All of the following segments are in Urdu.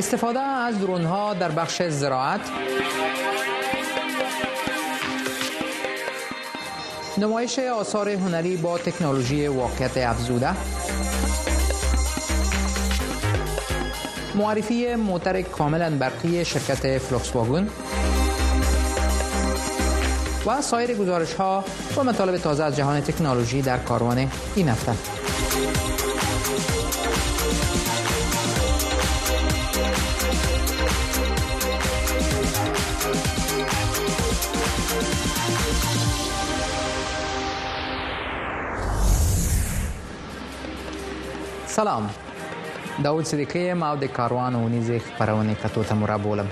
استفاده از درون ها در بخش زراعت. نمایش آثار هنری با تکنولوژی واقعیت افزوده. معرفی موتر کاملا برقی شرکت فلوکس واگون و سایر گزارش ها و مطالب تازه از جهان تکنولوژی در کاروان این هفته. سلام. داود صدیقی یم او د کاروان اونیزې خبرونه کتو ته مرابولم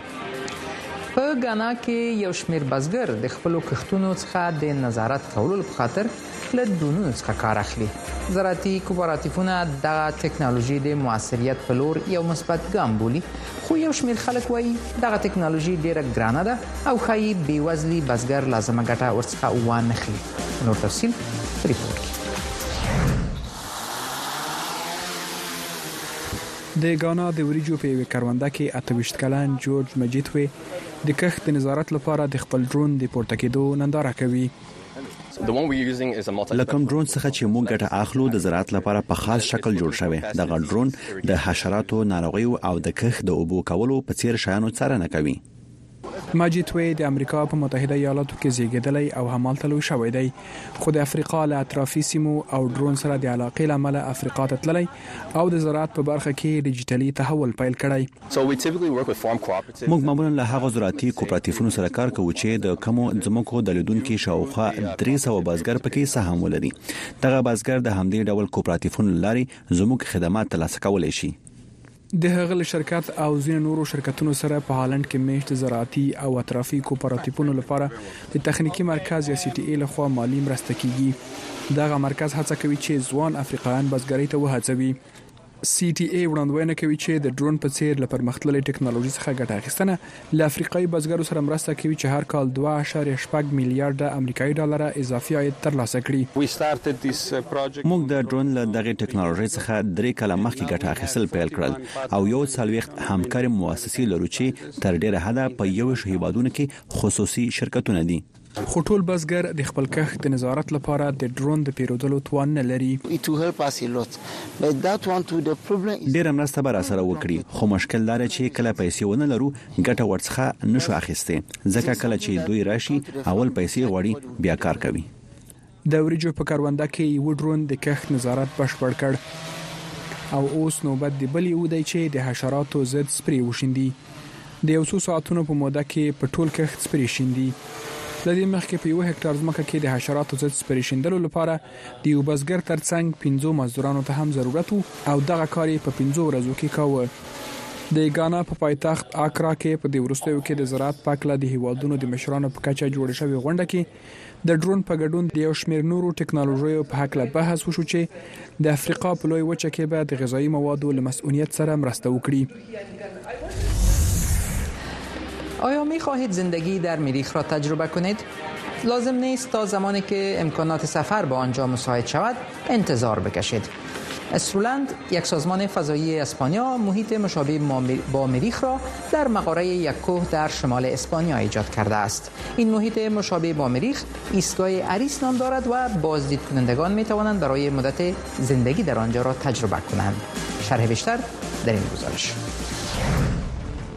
په غانا کې یو شمیر بزګر د خپل کښتونو څخه د نظارت کولو په خاطر له دونو څخه کار اخلي. زراعتي کوپراتیفونه د ټکنالوژي د موثریت په لور یو مثبت ګام بولي. خو یو شمیر خلک وایي دغه ټکنالوژي ډیره ګرانه ده او خایي بیوزلي بزګر لازمه ګټه ورڅخه وانه خلی نور تفصیل ریپورت د غانا د وریجو په یو کرونده کې 28 کلن جورج مجید وي د کښت نظارت لپاره د خپل ډرون د پورته کېدو ننداره کوي. لکم ډرون څخه چې موږ ګټه اخلو د زراعت لپاره په خاص شکل جوړ شوی. د ډرون د حشراتو ناروغیو او د کښت د اوبو کولو په څیر شیانو څارنه کوي ماجد وی د امریکا په متحده ایالاتو کې زیږیدلی او همالته لوی شوی دی. خو د افریقا له اطرافي سیمو او ډرون سره د علاقې لامل افریقا ته تللی او د زراعت په برخه کې ډیجیټلي تحول پیل کړی. موږ معمولا له هغه زراعتي کوپراتیفونو سره کار کوو چې د کمو ځمکو د لیدونکو شاوخوا 300 بازګر پکې سهم ولري. دغه بازګر د همدې ډول کوپراتیفونو لاري زموږ خدمات ترلاسه کولای شي د هغه شرکت او ځینې نورو شرکتونو سره په هالند کې میشت زراعتي او اطرافي کوپراتیفونو لپاره د تخنیکی مرکز یا سی ټي ای لخوا مالی مرسته کیږي. دغه مرکز هڅه کوي چې ځوان افریقایان بزګرۍ ته وهڅوي سی ټي ای وړاندوینه کوي چې د ډرون په څیر له پرمختللې ټکنالوژي څخه ګټه اخیستنه ل افریقایي بزګرو سره مرسته کوي چې هر کال 2.8 میلیارډ امریکایي ډالر اضافي عاید ترلاسه کړي. موږ د ډرون له دغه ټکنالوژي څخه درې کاله مخکې ګټه اخیستل پیل کړل او یو څلويخت همکاري مؤسسې لرو چې تر ډیره حده په یو شهیبادونو کې خصوصي شرکتونه دي خو ټول بزګر د خپل کښت د نظارت لپاره د ډرون د پیرودلو توان نه لري. ډیر مرسته به سره وکړي. خو مشکل دا چې کله پیسې ونه لرو ګټه ورڅخه نشو اخیسته ځکه کله چې دوی راشي اول پیسې غوړي بیا کار کوي. د وریجو په کارونده کې یو ډرون د کښت نظارت بشپړ کړ. او اوس نوبت دی بلې ودی چې د حشراتو ضد سپری وشیندي. د یو څو ساعتونو په موده کې په ټول کښت سپری شیندي د دې مخکې په یو هکټار ځمکه کې د حشراتو ضد سپری شیندلو لپاره د یو بزګر ترڅنګ 15 مزدورانو ته هم ضرورت او دغه کار په 15 ورځو کې کاوه. د غانا په پایتخت اکرا کې په دې ورستیو کې د زراعت پاکله د هیوادونو د مشرانو په کچه جوړ شوی غونډه کې د ډرون په ګډون د یو شمیر نورو ټکنالوژیو په حق له بحث وشو چې د افریقا په لوی وچه کې به د غذایی موادو له مسؤلیت سره مرسته وکړي آیا می خواهید زندگی در مریخ را تجربه کنید؟ لازم نیست تا زمانی که امکانات سفر به آنجا مساعد شود انتظار بکشید. استرولند یک سازمان فضایی اسپانیا محیط مشابه با مریخ را در مقاره یک کوه در شمال اسپانیا ایجاد کرده است این محیط مشابه با مریخ ایستگاه اریس نام دارد و بازدید کنندگان می توانند برای مدت زندگی در آنجا را تجربه کنند شرح بیشتر در این گزارش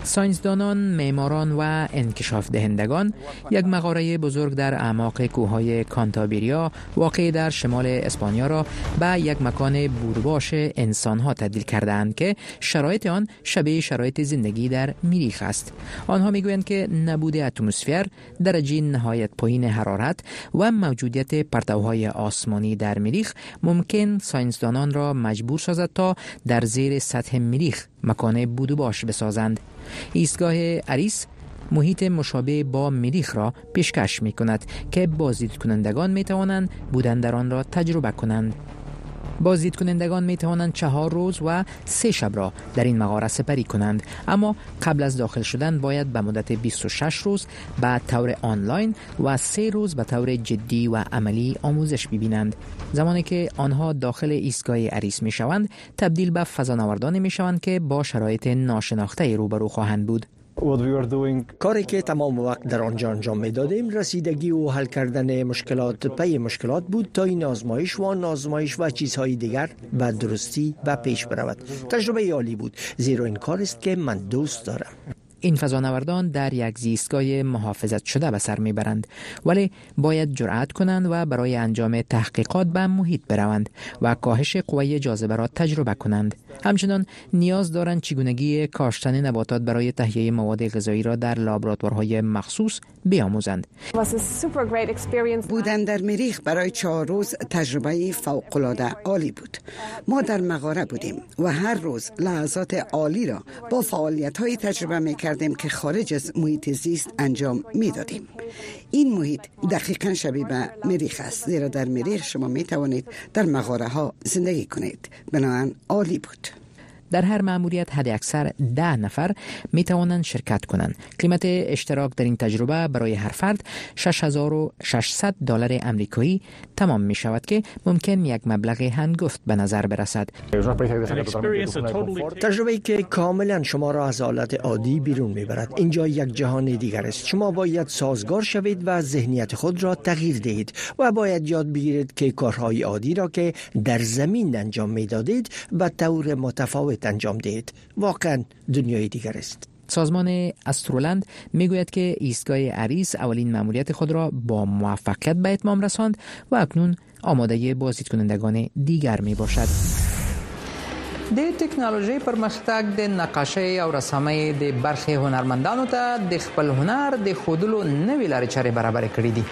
ساینسدانان، معماران و انکشاف دهندگان یک مغاره بزرگ در اعماق کوههای کانتابریا واقع در شمال اسپانیا را به یک مکان بورباش انسانها تبدیل کردند که شرایط آن شبیه شرایط زندگی در مریخ است. آنها می‌گویند که نبود اتمسفر، درجه نهایت پایین حرارت و موجودیت پرتوهای آسمانی در مریخ ممکن ساینسدانان را مجبور سازد تا در زیر سطح مریخ مکان بودوباش بسازند. ایستگاه اریس محیط مشابه با مریخ را پیشکش می کند که بازدید کنندگان می توانند بودن در آن را تجربه کنند. بازدید کنندگان می توانند چهار روز و سه شب را در این مغاره سپری کنند. اما قبل از داخل شدن باید به مدت 26 روز به طور آنلاین و سه روز به طور جدی و عملی آموزش ببینند. زمانی که آنها داخل ایستگاه عریس می شوند تبدیل به فضانوردانی می شوند که با شرایط ناشناخته روبرو خواهند بود. کاری که تمام وقت در آنجا انجام می دادیم رسیدگی و حل کردن مشکلات پی مشکلات بود تا این آزمایش و آزمایش و چیزهای دیگر به درستی و پیش برود. تجربه عالی بود زیرا این کار است که من دوست دارم. این فضانوردان در یک زیستگاه محافظت شده به سر می‌برند ولی باید جرأت کنند و برای انجام تحقیقات به محیط بروند و کاهش قوه جاذبه را تجربه کنند. همچنان نیاز دارند چگونگی کاشتن نباتات برای تهیه مواد غذایی را در لابراتوارهای مخصوص بیاموزند. بودن در مریخ برای چهار روز تجربه فوق العاده عالی بود. ما در مغاره بودیم و هر روز لحظات عالی را با فعالیت های تجربه می کردیم که خارج از محیط زیست انجام می دادیم. این محیط دقیقا شبیه به مریخ است زیرا در مریخ شما می توانید در مغاره ها زندگی کنید بنابراین عالی بود در هر مأموریت حد اکثر ده نفر می توانند شرکت کنند. قیمت اشتراک در این تجربه برای هر فرد 6600 دلار امریکایی تمام می شود که ممکن یک مبلغ هنگفت به نظر برسد. تجربه که کاملا شما را از حالت عادی بیرون می برد. اینجا یک جهان دیگر است. شما باید سازگار شوید و ذهنیت خود را تغییر دهید و باید یاد بگیرید که کارهای عادی را که در زمین انجام می دادید به طور متفاوت انجام دهید. واقعا دنیای دیگر است. سازمان استرولند می‌گوید که ایستگاه عریس اولین مأموریت خود را با موفقیت به اتمام رساند و اکنون آماده بازدید کنندگان دیگر می باشد. د ټکنالوژي پرمختګ د نقاشۍ او رسامۍ د برخې هنرمندانو ته د خپل هنر د خودلو نوې لارې چارې برابر کړې دي.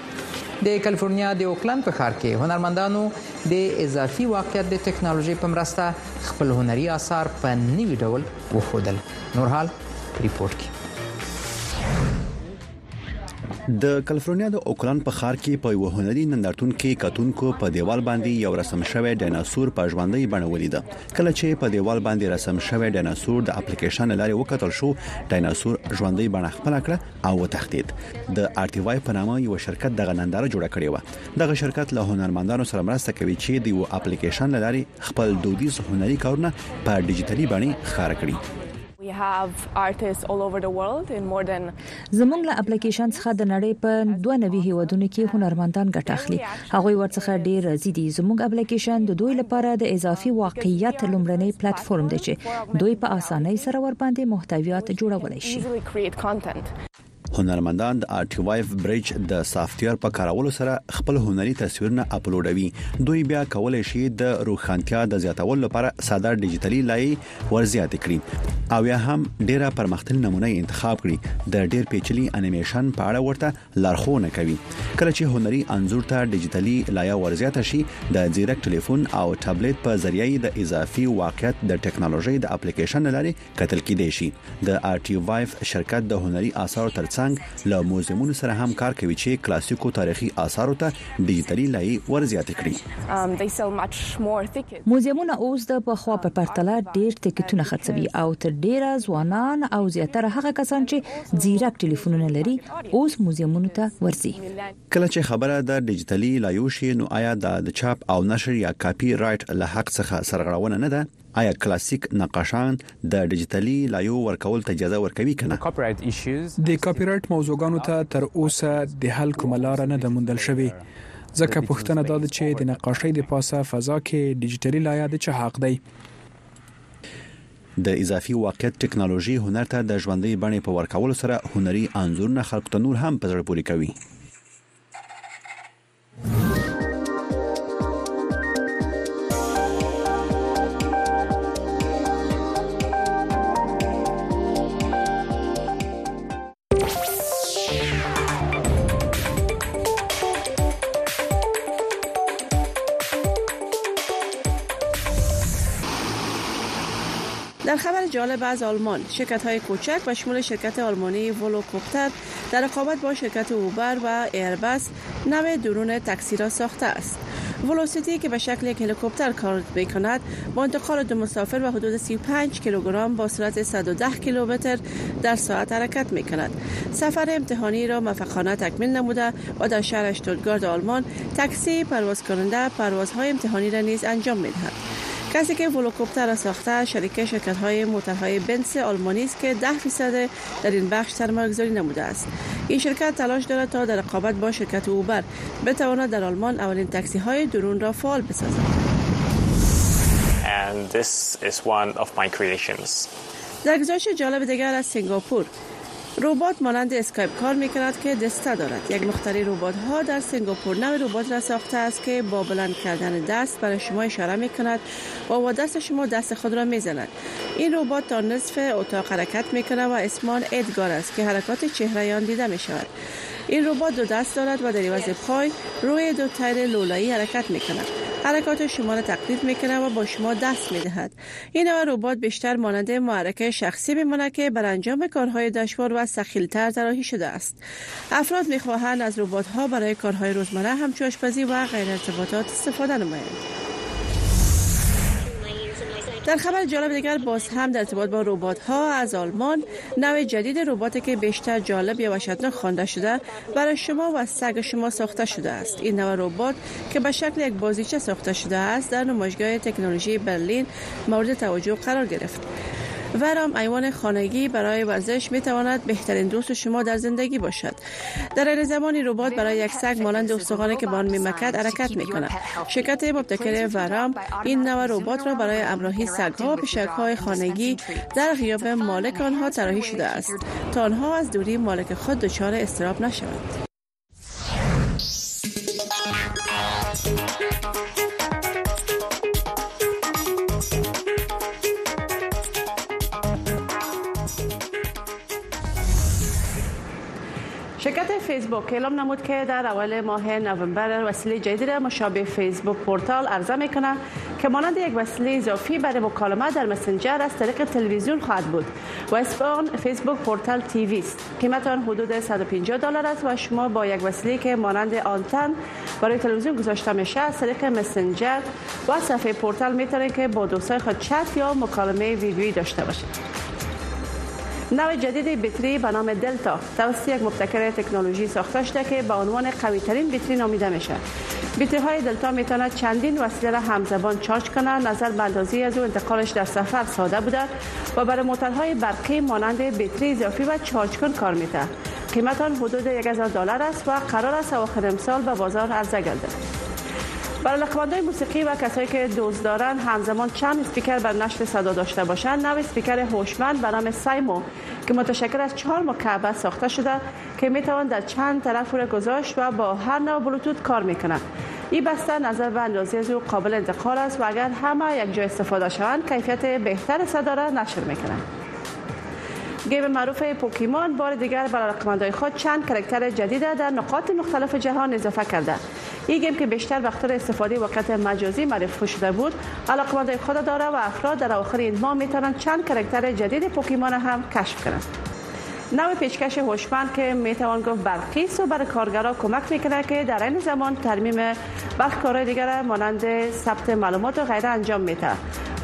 د کالیفورنیا د اوکلند په ښار کې هنرمندانو د اضافي واقعیت د ټکنالوژي په مرسته خپل هنري آثار په نوي ډول وښودل. نورحال ریپورت کې د کالیفورنیا د اوکلند په ښار کې په یو هنري نندارتون کې کتونکو په دیوال باندې یو رسم شوی ډایناسور په ژوندۍ بڼه ولیده. کله چې په دیوال باندې رسم شوی ډایناسور د اپلیکیشن لارې وکتل شو ډایناسور ژوندۍ بڼه خپل کړه او وتښتید. د ارټیوای په نامه یو شرکت د غننداره جوړه کړې و دغه شرکت له هنرمندانو سره مرسته کوي چې د یو اپلیکیشن لارې خپل دودیز هنري کارونه په ډیجیټلي بڼه ښکار کړي زموږ له اپلیکیشن څخه د نړۍ په 92 هیوادونو کې هنرمندان ګټه اخلي. هغه ورڅخه ډیر دي. زموږ اپلیکیشن د دوی لپاره د اضافي واقعیت لومړنی پلیټ فارم دی چې دوی په اسانۍ سره ور باندې محتویات جوړولای شي هنرمندان د ارټیوایف برج د سافټویر په کارولو سره خپل هنري تصویرونه اپلوډوي. دوی بیا کولای شي د روښانتیا د زیاتولو لپاره ساده ډیجیټلي لای ورزیات کړي او یا هم ډیره پرمختللې نمونه انتخاب کړي. د ډیر پیچلي انیمیشن په اړه ورته لارښوونه کوي. کله چې هنري انزور ته ډیجیټلي لای ورزیات شي د زیرک ټلیفون او ټابلیټ په ذریعه د اضافي واقعیت د ټکنالوژي د اپلیکیشن لاري کتل کېدای شي. د ارټیوایف شرکت د هنري آثار ترڅنګ ترڅنګ له موزیمونو سره هم کار کوي چې کلاسیکو تاریخي آثارو ته ډیجیټلي لای ورزیات کړي. موزیمونه اوس د پخوا په پرتله ډیر ټکټونه خرڅوي او تر ډیره ځوانان او زیاتره هغه کسان چې زیرک ټلیفونونه لري اوس موزیمونو ته ورځي. کله چې خبره د ډیجیټلي لایو شي نو آیا د چاپ او نشر یا کاپی رائټ له حق څخه سرغړونه نه ده آیا کلاسیک نقاشان د ډیجیټلي لایو ورکول ته اجازه ورکوي کنه د کاپی رائټ موضوعګانو ته تر اوسه د حل کوم لار نه د موندل شوی ځکه پښتنه دا چې د نقاشۍ د پاسه فضا کې ډیجیټلي لایه د چا حق دی؟ د اضافي واقعیت ټکنالوژي هنر ته د ژوندۍ بڼې په ورکول سره هنري انزورونه خلق ته نور هم په زړه پوري کوي جالب از آلمان. شرکت های کوچک و شمول شرکت آلمانی ولوکوپتر در رقابت با شرکت اوبر و ایربس نوع درون تاکسی را ساخته است. ولوسیتی که به شکل یک هلیکوپتر کار می کند با انتقال دو مسافر و حدود 35 کیلوگرم با سرعت 110 کیلومتر در ساعت حرکت می کند سفر امتحانی را موفقانه تکمیل نموده و در شهر اشتوتگارت آلمان تاکسی پرواز کننده پروازهای امتحانی را نیز انجام می دهد کسی که ولوکوپتر را ساخته شرکت شرکت های موترهای بنس آلمانی است که 10 فیصد در این بخش سرمایه‌گذاری نموده است این شرکت تلاش دارد تا در رقابت با شرکت اوبر بتواند در آلمان اولین تاکسی های درون را فعال بسازد and this is one of my creations. در گزارش جالب دیگر از سنگاپور ربات مانند اسکایپ کار می کند که دسته دارد. یک مختری ربات ها در سنگاپور نوع ربات را ساخته است که با بلند کردن دست برای شما اشاره می کند و با دست شما دست خود را می زند این ربات تا نصف اتاق حرکت می کند و اسمان ادگار است که حرکات چهره آن دیده می شود این ربات دو دست دارد و در عوض پای روی دو تیر لولایی حرکت می کند حرکات شما را تقلید می‌کنه و با شما دست می‌دهد. این نوع ربات بیشتر مانند محرک شخصی میمونه که بر انجام کارهای دشوار و سخیلتر طراحی شده است. افراد می‌خواهند از ربات ها برای کارهای روزمره همچون آشپزی و غیر ارتباطات استفاده نمایند. در خبر جالب دیگر باز هم در ارتباط با ربات ها از آلمان نوع جدید رباتی که بیشتر جالب یا وحشتناک خوانده شده برای شما و سگ شما ساخته شده است. این نوع ربات که به شکل یک بازیچه ساخته شده است در نمایشگاه تکنولوژی برلین مورد توجه قرار گرفت. ورام ایوان خانگی برای ورزش می تواند بهترین دوست شما در زندگی باشد. در این زمانی ربات برای یک سگ مانند استخوانی که بان میمکد حرکت می کند شرکت مبتکر ورام این نوع ربات را برای امراهی سگ ها و پشک های خانگی در غیاب مالک آنها طراحی شده است. تا آنها از دوری مالک خود دچار استراب نشوند. فیسبوک. اعلام نمود که در اول ماه نوامبر وسیله جدید مشابه فیسبوک پورتال عرضه می‌کنه که مانند یک وسیله اضافی برای مکالمه در مسنجر از طریق تلویزیون خواهد بود. و اسم آن فیسبوک پورتال تیوی است. قیمت آن حدود 150 دلار است و شما با یک وسیله که مانند آنتن برای تلویزیون گذاشته میشه از طریق مسنجر و صفحه پورتال می‌تونید که با دوستای خود چت یا مکالمه ویدیویی داشته باشید. نوع جدید بطری به نام دلتا توسط یک مبتکر تکنولوژی ساخته شده که به عنوان قوی ترین بطری نامیده میشه. بطری های دلتا می‌تواند چندین وسیله را همزبان چارج کنه نظر به اندازی از او انتقالش در سفر ساده بوده و برای موتورهای برقی مانند بطری اضافی و چارج کن کار میده قیمت آن حدود 1000 دلار است و قرار است اواخر امسال به بازار عرضه گردد. برای لقماندهای موسیقی و کسایی که دوست دارن همزمان چند اسپیکر بر نشر صدا داشته باشند نوع اسپیکر هوشمند به نام سایمو که متشکل از چهار مکعب ساخته شده که می‌توان در چند طرف را گذاشت و با هر نوع بلوتوت کار می‌کنه این بسته نظر به اندازه از او قابل انتقال است و اگر همه یک جای استفاده شوند کیفیت بهتر صدا را نشر می‌کنه گیم معروف پوکیمون بار دیگر برای رقمندهای خود چند کرکتر جدید در نقاط مختلف جهان اضافه کرده. این گیم که بیشتر وقت استفاده وقت مجازی معرفی شده بود. علاقمندای خود داره و افراد در آخر این ماه می‌تونن چند کرکتر جدید پوکیمون هم کشف کنند. نوع پیشکش هوشمند که می‌توان گفت برقی و برای کارگرا کمک می‌کنه که در این زمان ترمیم برخی کارهای دیگر مانند ثبت معلومات و غیره انجام میده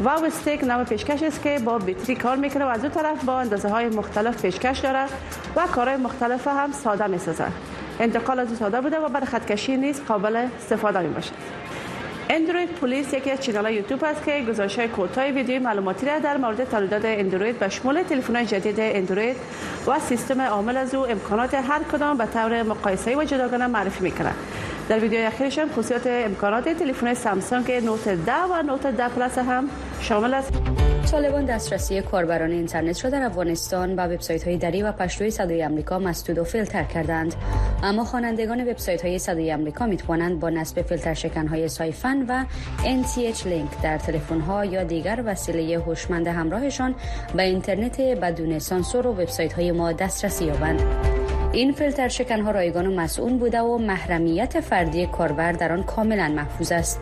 و استیک نوع پیشکش است که با بطری کار می‌کنه و از دو طرف با اندازه های مختلف پیشکش داره و کارهای مختلف هم ساده می‌سازه انتقال از ساده بوده و برای خطکشی نیز قابل استفاده می باشد. اندروید پلیس یکی از چینل یوتیوب است که گزارش های کوتاه ویدیوی معلوماتی را در مورد تولیدات اندروید به شمول تلفن جدید اندروید و سیستم عامل از او امکانات هر کدام به طور مقایسه و جداگانه معرفی می‌کنند در ویدیو اخیرشان خصوصیات امکانات تلفن سامسونگ نوت 10 و نوت 10 پلاس هم شامل است. طالبان دسترسی کاربران اینترنت را در افغانستان با وبسایت های دری و پشتوی صدای آمریکا مسدود و فیلتر کردند. اما خوانندگان وبسایت های صدای آمریکا می توانند با نصب فیلتر شکن های سایفن و NTH لینک در تلفن ها یا دیگر وسیله هوشمند همراهشان به اینترنت بدون سانسور و وبسایت های ما دسترسی یابند. این فیلتر شکن ها رایگان و مسئول بوده و محرمیت فردی کاربر در آن کاملا محفوظ است.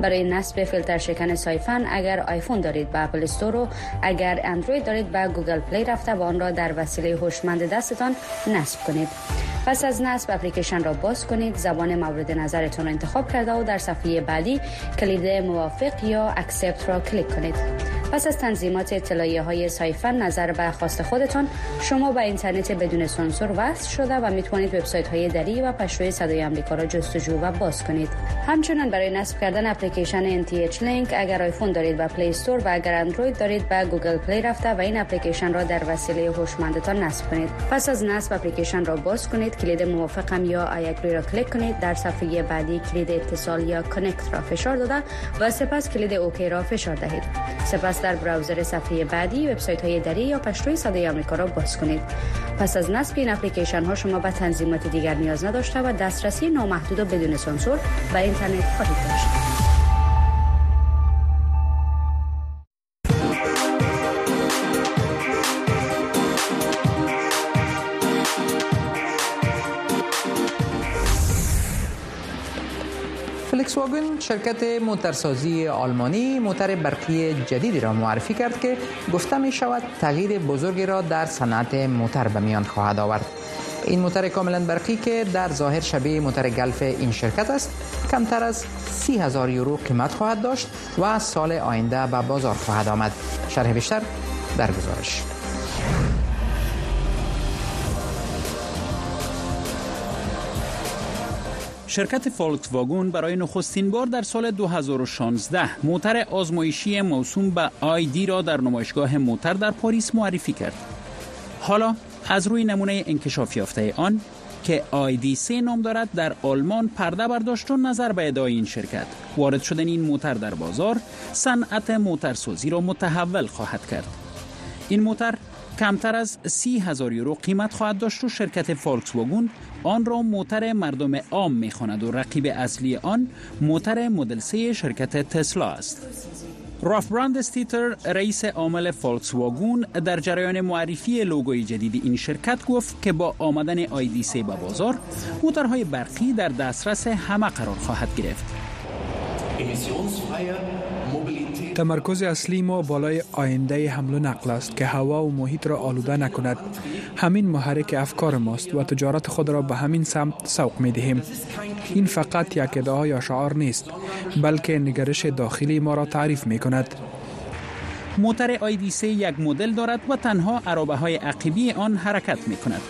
برای نصب فیلتر شکن سایفن اگر آیفون دارید به اپل استور و اگر اندروید دارید به گوگل پلی رفته و آن را در وسیله هوشمند دستتان نصب کنید. پس از نصب اپلیکیشن را باز کنید زبان مورد نظرتون را انتخاب کرده و در صفحه بعدی کلید موافق یا اکسپت را کلیک کنید. پس از تنظیمات اطلاعیه های سایفن نظر به خواست خودتان شما به اینترنت بدون سانسور وصل شده و می‌توانید وبسایت های دری و پشتوی صدای آمریکا را جستجو و باز کنید. همچنین برای نصب کردن اپلیکیشن NTH لینک اگر آیفون دارید به پلی استور و اگر اندروید دارید به گوگل پلی رفته و این اپلیکیشن را در وسیله هوشمندتان نصب کنید. پس از نصب اپلیکیشن را باز کنید کلید موافقم یا آی را کلیک کنید. در صفحه بعدی کلید اتصال یا کانکت را فشار داده و سپس کلید اوکی را فشار دهید. سپس در براوزر صفحه بعدی وبسایت های دری یا پشتوی صدای آمریکا را باز کنید. پس از نصب این اپلیکیشن ها شما به تنظیمات دیگر نیاز نداشته و دسترسی نامحدود و بدون سانسور به اینترنت خواهید داشت. فلیکس واگن شرکت موترسازی آلمانی موتر برقی جدیدی را معرفی کرد که گفته می شود تغییر بزرگی را در صنعت موتر به میان خواهد آورد. این موتر کاملا برقی که در ظاهر شبیه موتر گلف این شرکت است کمتر از سی هزار یورو قیمت خواهد داشت و سال آینده به بازار خواهد آمد. شرح بیشتر در گزارش. شرکت فولکس واگون برای نخستین بار در سال 2016 موتر آزمایشی موسوم به آیدی را در نمایشگاه موتر در پاریس معرفی کرد. حالا از روی نمونه انکشاف یافته آن که آیدی سه نام دارد در آلمان پرده برداشت و نظر به ادعای این شرکت وارد شدن این موتر در بازار صنعت موترسازی را متحول خواهد کرد این موتر کمتر از سی هزار یورو قیمت خواهد داشت و شرکت فولکس واگون آن را موتر مردم عام می‌خواند و رقیب اصلی آن موتر مدل سه شرکت تسلا است. راف براند استیتر رئیس عامل فولکس واگون در جریان معرفی لوگوی جدید این شرکت گفت که با آمدن آیدی سی به بازار موترهای برقی در دسترس همه قرار خواهد گرفت. تمرکز اصلی ما بالای آینده حمل و نقل است که هوا و محیط را آلوده نکند. همین محرک افکار ماست و تجارت خود را به همین سمت سوق می دهیم. این فقط یک ادعا یا شعار نیست بلکه نگرش داخلی ما را تعریف می کند. موتر آیدیسه یک مدل دارد و تنها عرابه های عقیبی آن حرکت می کند.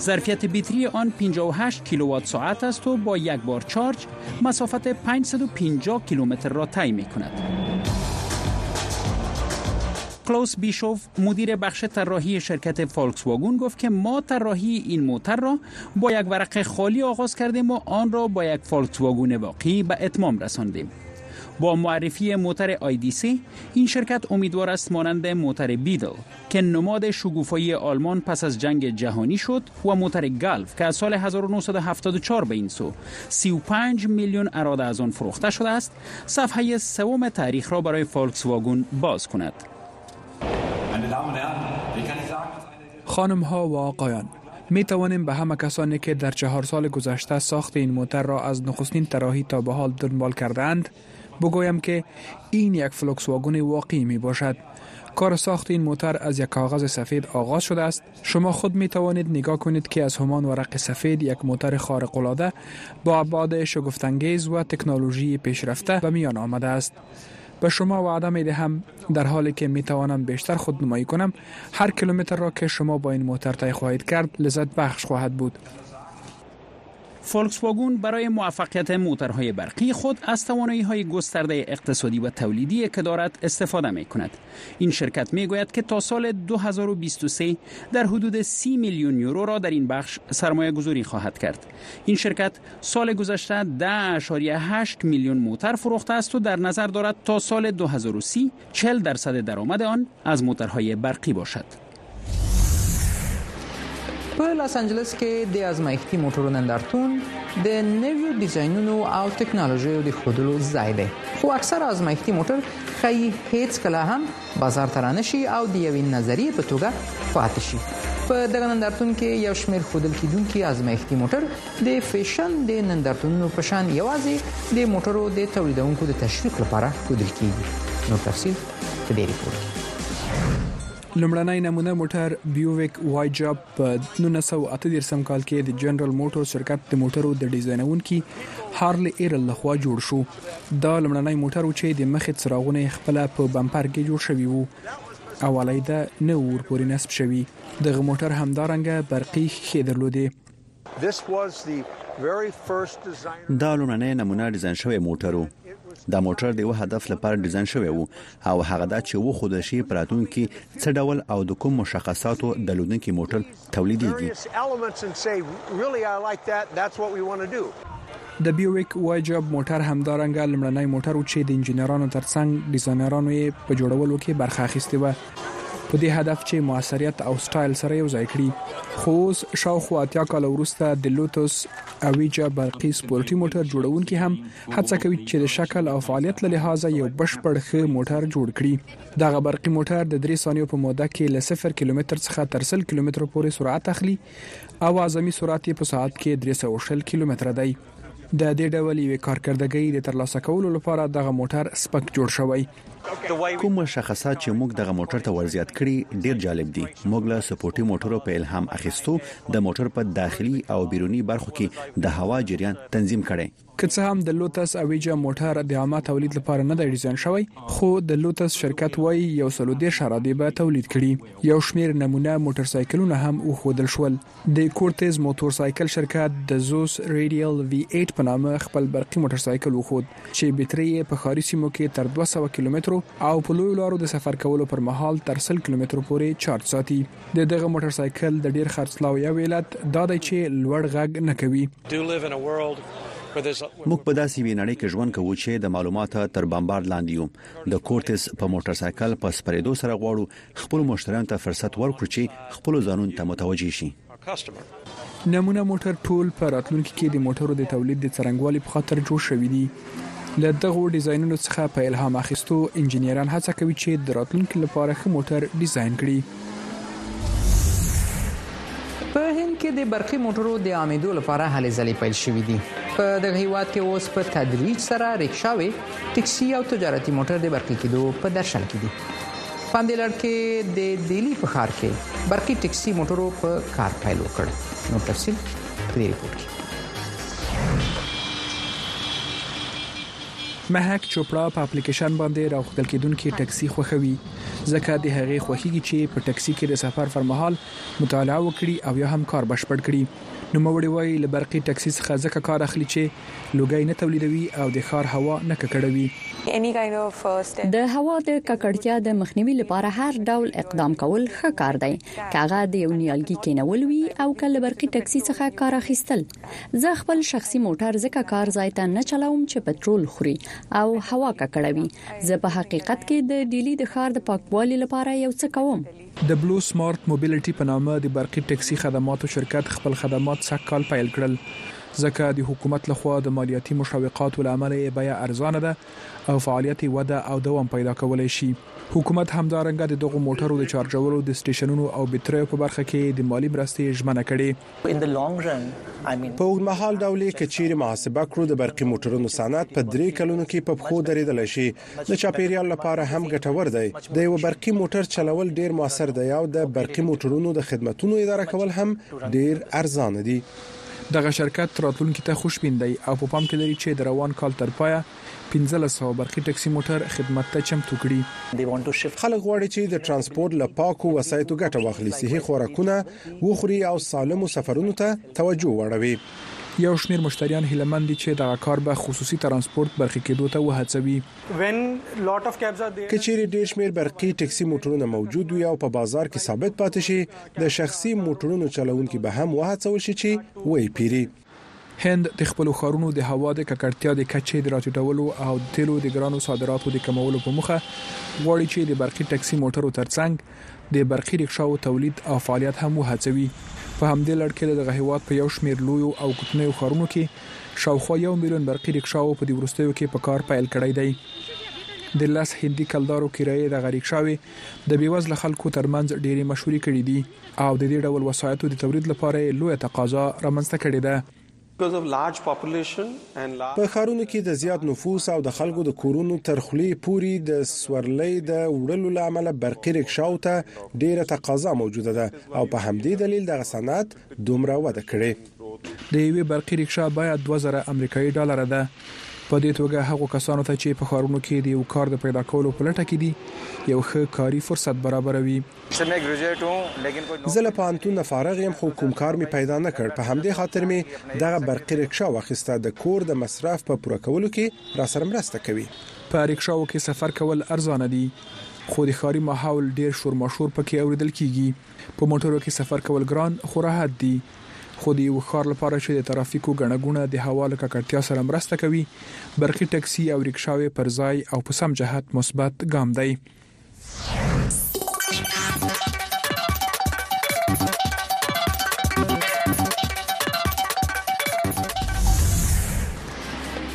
ظرفیت بیتری آن 58 کیلووات ساعت است و با یک بار چارج مسافت 550 کیلومتر را طی می کند. کلاوس بیشوف مدیر بخش طراحی شرکت فولکس واگون گفت که ما طراحی این موتر را با یک ورق خالی آغاز کردیم و آن را با یک فولکس واگون واقعی به اتمام رساندیم. با معرفی موتر آیدیسی این شرکت امیدوار است مانند موتر بیدل که نماد شگوفایی آلمان پس از جنگ جهانی شد و موتر گالف که از سال 1974 به این سو 35 میلیون اراده از آن فروخته شده است صفحه سوم تاریخ را برای فولکس واگون باز کند. خانم ها و آقایان می توانیم به همه کسانی که در چهار سال گذشته ساخت این موتر را از نخستین طراحی تا به حال دنبال کردند بگویم که این یک فلوکس واگن واقعی می باشد کار ساخت این موتر از یک کاغذ سفید آغاز شده است. شما خود می توانید نگاه کنید که از همان ورق سفید یک موتر خارق العاده با ابعاد شگفتانگیز و تکنولوژی پیشرفته به میان آمده است. به شما وعده می دهم در حالی که می توانم بیشتر خود نمایی کنم هر کیلومتر را که شما با این موتر طی خواهید کرد لذت بخش خواهد بود. فولکس واگون برای موفقیت موترهای برقی خود از توانایی های گسترده اقتصادی و تولیدی که دارد استفاده می کند. این شرکت می گوید که تا سال 2023 در حدود 30 میلیون یورو را در این بخش سرمایه گذاری خواهد کرد. این شرکت سال گذشته 10.8 میلیون موتر فروخته است و در نظر دارد تا سال 2030 40 درصد درآمد آن از موترهای برقی باشد. په لاس انجلس کې د ازمایښتي موټرو نندارتون د نویو ډیزاینونو او ټکنالوژیو د خودلو ځای دی. خو اکثر ازمایښتي موټر خی هیڅ کله هم بازار ته رانشي او د یوې نظریې په توګه پاتې شي. په دغه نندارتون کې یو شمېر خودل کیدونکو ازمایښتي موټر د فیشن د نندارتونونو په شان یوازې د موټرو د تولیدونکو د تشویق لپاره خودل کیږي نو تفصیل په دې ریپورت کې لمړنۍ نمونه موټر بیوویک وای جاب په 1938 کال کې د جنرال موټر شرکت د موټرو د ډیزاینونکو هارلی ایرل لخوا جوړ شو. دا لمړنۍ موټر چې د مخې څراغونه خپل په بمپر کې جوړ شوی وو. اولای ده نه ور پورې نصب شوی دغه موټر همدارنګه برقي خې درلودي دا لومړنی نمونه ډیزاین شوی موټر دا موټر د یو هدف لپاره ډیزاین شوی وو او هغه دا چې و خود شي پراتون کې څه ډول او د کوم مشخصاتو د لودونکو موټر تولیدېږي د بیویک وای جاب موټر همدارنګه لمړنۍ موټر چې د انجنیرانو ترڅنګ ډیزاینرانو یې په جوړولو کې برخه اخیستې و په دې هدف چې موثریت او سټایل سره یو ځای کړي. خو اوس شاوخوا اتیا کال وروسته د لوتوس اویجا برقي سپورتي موټر جوړونکي هم هڅه کوي چې د شکل او فعالیت له لحاظه یو بشپړ ښه موټر جوړ کړي. دغه برقي موټر د 3 ثانیو په موده کې له 0 کیلومتر څخه تر 100 کیلومتر پورې سرعت اخلي او اعظمي سرعت په ساعت کې 360 کیلومتر دی. د دې ډول یو کارکړدګۍ د ترلاسه کولو لپاره دغه موټر سپک جوړ شوی کوم مشخصات چې موږ دغه موټر ته ورزيات کړی ډیر جالب دي. موږ له سپورټي موټرو په الهام اخیستو د موټر په داخلي او بیرونی برخو کې د هوا جریان تنظیم کړي که څه هم د لوتس اویجا موټر د عامه تولید لپاره نه دی ډیزاین شوی خو د لوتس شرکت وای یو سلو د شرادي به تولید کړي. یو شمیر نمونه موټر سایکلونه هم او خودل شول. د کورتز موټر سایکل شرکت د زوس ریډیال وی 8 په نامه خپل برقي موټر سایکل وخود چې بټري په خاري سیمو کې تر 200 کیلومترو او په لوی لارو د سفر کولو پر مهال تر 100 کیلومترو پورې چارج ساتي. د دغه موټر سایکل د ډیر خرڅلاو یو علت دا دی چې لوړ غږ نه کوي. موږ په داسې وینړې کې ژوند کوو چې د معلوماتو تر بمبارد لاندې یو. د کورتس په موټر سایکل په سپریدو سره غواړو خپل مشتریانو ته فرصت ورکړو چې خپل ځانون ته متوجي شي. نمونه موټر ټول په راتلونکي کې د موټرو د تولید د څرنګوالي په خاطر جوړ شوی دی له دغه ډیزاینونو څخه په الهام اخیستو انجنیران هڅه کوي چې د راتلونکي لپاره ښه موټر ډیزاین کړي. په هند کې د برقي موټرو د عامدو لپاره هلې ځلې پیل شوې دي. په دغه هیواد کې اوس په تدریج سره ریکشاوي ټکسي او تجارتي موټر د برقي کېدو په درشل کې دي. پاندې لړ کې د دلی په ښار کې برقي ټکسي موټرو په کار پیل وکړ. نو تفصیل په ریپورت کې مهک چوپړه په اپلیکیشن باندې راوخدل کېدونکو ټاکسي خوخوي ځکه د هغې خوخيږي چې په ټاکسي کې د سفر پر مهال مطالعه وکړي او یا هم کار بشپړ کړي نو موړي وای ل برقي ټاکسي څخه ځکه کار اخلي چې لوګي نه تولیدوي او د خار هوا نه ککړوي. د هوا د ککړتیا د مخنیوي لپاره هر ډول اقدام کول ښه کار دی. کاغه د یو نیالګي کېنول وي او کله برقي ټاکسي څخه کار اخیستل. زه خپل شخصي موټر ځکه کار ځای ته نه چلاوم چې پټرول خوري او هوا ککړوي. زه په حقیقت کې د ډیلی د ښار د پاکوالي لپاره یو څه کوم د بلو سمارټ موبیلیټي په نامه د برقي ټاکسي خدماتو شرکت خپل خدمات سکهال پیل کړل ځکه د حکومت لخوا د مالیاتي مشوقاتو لامل یې بیا ارزانه ده او فعالیت وده او دوام پیدا کولای شي. حکومت همدارنګه د دغه موټرو د چارجولو د سټیشنونو او بټریو په برخه کې د مالی مرستې ژمنه کړې. په اوږدمهال ډول کچيري محاسبه کړو د برقي موټرونو صنعت په درې کلونو کې په خو درېدل شي. د چاپیریال لپاره هم ګټور دی. د یو برقي موټر چلول ډیر موثر دی او د برقي موټرونو د خدماتو اداره کول هم ډیر ارزانه دي دغه شرکت راتلونکي ته خوشبین دی او په پام کې لري چې د روان کال تر پایه 1500 برقي ټاکسي موټر خدمت ته چمتو کړي. خلک غواړي چې د ترانسپورت له پاکو وسایتو ګټه واخلي صحي خوراکونه وخوري او سالمو سفرونو ته توجه وړوي یو شمیر مشتریان هیلمند دي چې دغه کار به خصوصي ترانسپورت برخې کېدو ته وهڅوي. کچېری ډیر شمیر برقي ټاکسي موټرونه موجود وي او په بازار کې ثابت پاتې شي د شخصي موټرونو چلوونکو به هم وهڅول شي چې وای پیری هند د خپل خارونو د هوا د ککړتیا د کچې د راټیټولو او د تیلو د ګرانو صادراتو د کمولو په مخه غواړي چې د برقي ټاکسي موټرو ترڅنګ د برقي رکشاو تولید او فعالیت هم وهڅوي په همدې لړ کې د هیواد په یو شمیر لوی او کوچنیو خارونو کې شاوخوا یو میلیون برقي رکشاو په دې ورستیو کې په کار پیل کړی دی. د لاس هندي کلدارو کرایې د غریق شاوي د بیوزله خلکو ترمنځ ډېری مشهوري کړي دي او د دې ډول وسایتو د تولید لپاره لوی تقاضا رامنځته کړې ده په خارونو کې د زیات نفوس او د خلکو د کورونو ترخلي پوري د سورلۍ د وړلو لامل برقي رکشاو ته ډیره تقاضا موجوده ده او په همدې دلیل د صنعت دومره وده کړې. د یوې برقي رکشا باید 2000 امریکایي ډالر ده په دې توګه هغه کسانو ته چې په خارونو کې د یو کار د پیدا کولو په لټه کې دي یو ښه کاري فرصت برابروي. زه له پانتون فارغ یم خو کوم کار می پیدا نه کړ. په همدې خاطر می دغه برقي رکشا واخیسته. د کور د مصرف په پوره کولو کې را سره مرسته کوي. په رکشاو کې سفر کول ارزانه دي خو د خاري ماحول ډیر شور ماشور پکې اوریدل کیږي. په موټرو کې سفر کول ګران خو راحت دي خو د یو خار لپاره چې د ترافیکو غنګونه د هوا له ککړتیا سره مرسته کوي برقي ټکسي او ریکشاوي پر ځای او په سم جهت مثبت ګام دی.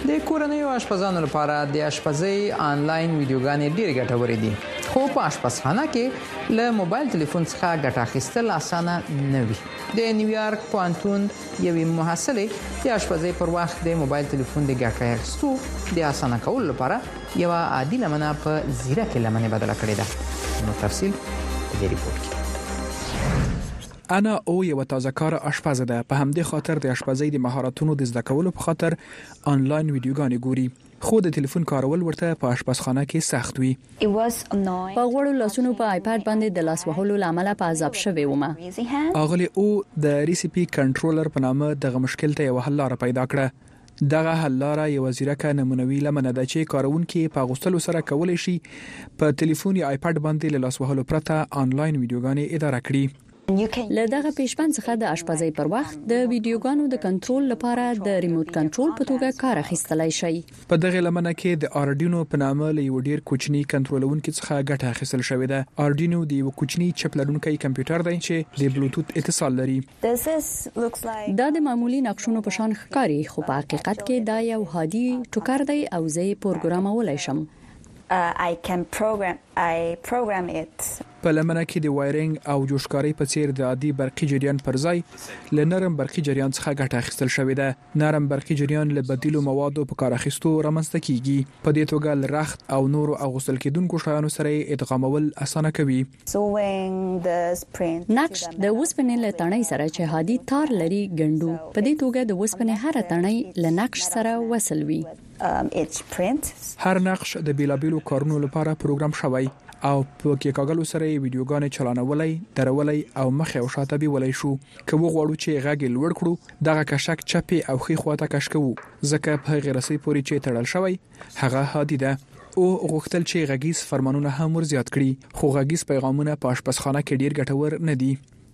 د کورنیو اشپزانو لپاره د اشپزۍ آنلاین ویډیوګانې ډېر ګټورې دي خو په اشپزخانه کې له موبایل ټلیفون څخه ګټه اخیستل اسانه نه وي. د نیویارک پوانتون یوې محصلې د اشپزۍ پر وخت د موبایل ټلیفون د ګټه اخیستو د اسانه کولو لپاره یو عادي لمنه په زیرکه لمنه بدله کړې ده. نو تفصیل دې ریپورت کې. انا او یو تازه کار آشپز ده. په همدې خاطر د آشپزۍ د مهارتونو د زده کولو په خاطر آنلاین ویډیوګانې ګوري خو د ټلیفون کارول ورته په آشپزخانه کې سخت وي. په غوړو لاسونو په آیپاد باندې د لاس وهلو لامل په عذاب شوي ومه. اغلی او د ریسیپي کنټرولر په نامه دغه مشکل ته یو حل لاره پیدا کړه. دغه حل لاره یو ځیرکه نمونوي لمنه ده چې کارونکو په غوستلو سره کولای شي په ټلیفون یا آیپاد باندې لاس وهلو پرته آنلاین ویډیوګانې اداره کړي له دغه پیشبند څخه د اشپزۍ پر وخت د ویډیوګانو د کنټرول لپاره د ریموت کنټرول په توګه کار اخیستلای شي په دغه لمنه کې د اردینو په نامه له یو ډیر کوچنی کنټرولونکو څخه ګټه اخیستل شوې ده. اردینو د یو کوچنی چپ لرونکي کمپیوټر دی چې د بلوټوث اتصال لري. دا د معمولی نقشونو په شان ښکاري خو په حقیقت کې دا یو هادي ټوکر دی او زه یې پروګرامولای شم uh, I can program I program it. په لمنه کې د وایرینګ او جوشکاري په څیر د عادي برقي جریان پر ځای ل نرم برقي جریان څخه ګټه اخیستل شوې ده. نرم برقي جریان له بدیلو موادو په کار اخیستو رامنځته کیږي. په دې توګه ل رخت او نورو اغوستل کېدونکو شیانو سره ادغامول اسانه کوي. نقش د وسپنې له تڼۍ سره چې هادي تار لري ګندو په دې توګه د وسپنې هر تڼۍ له نقش سره وصل وي. هر نقش د بیلابیلو کارونو لپاره پروګرام شوی او په کې کاغلو سره ویډیوګانې چلانولای درولای او مخ او شاته بیولای شو. که وغواړو چې غږ لوړ کړو دغه کشک چپی او خې خواته کش کوو. ځکه په غیرسي پوری چې تړل شوی هغه هادي ده. او غوښتل چې غږیز فرمانونه هم ور زیات کړي خو غږیز پیغامونه په آشپزخانه کې ډیر ګټور نه دي.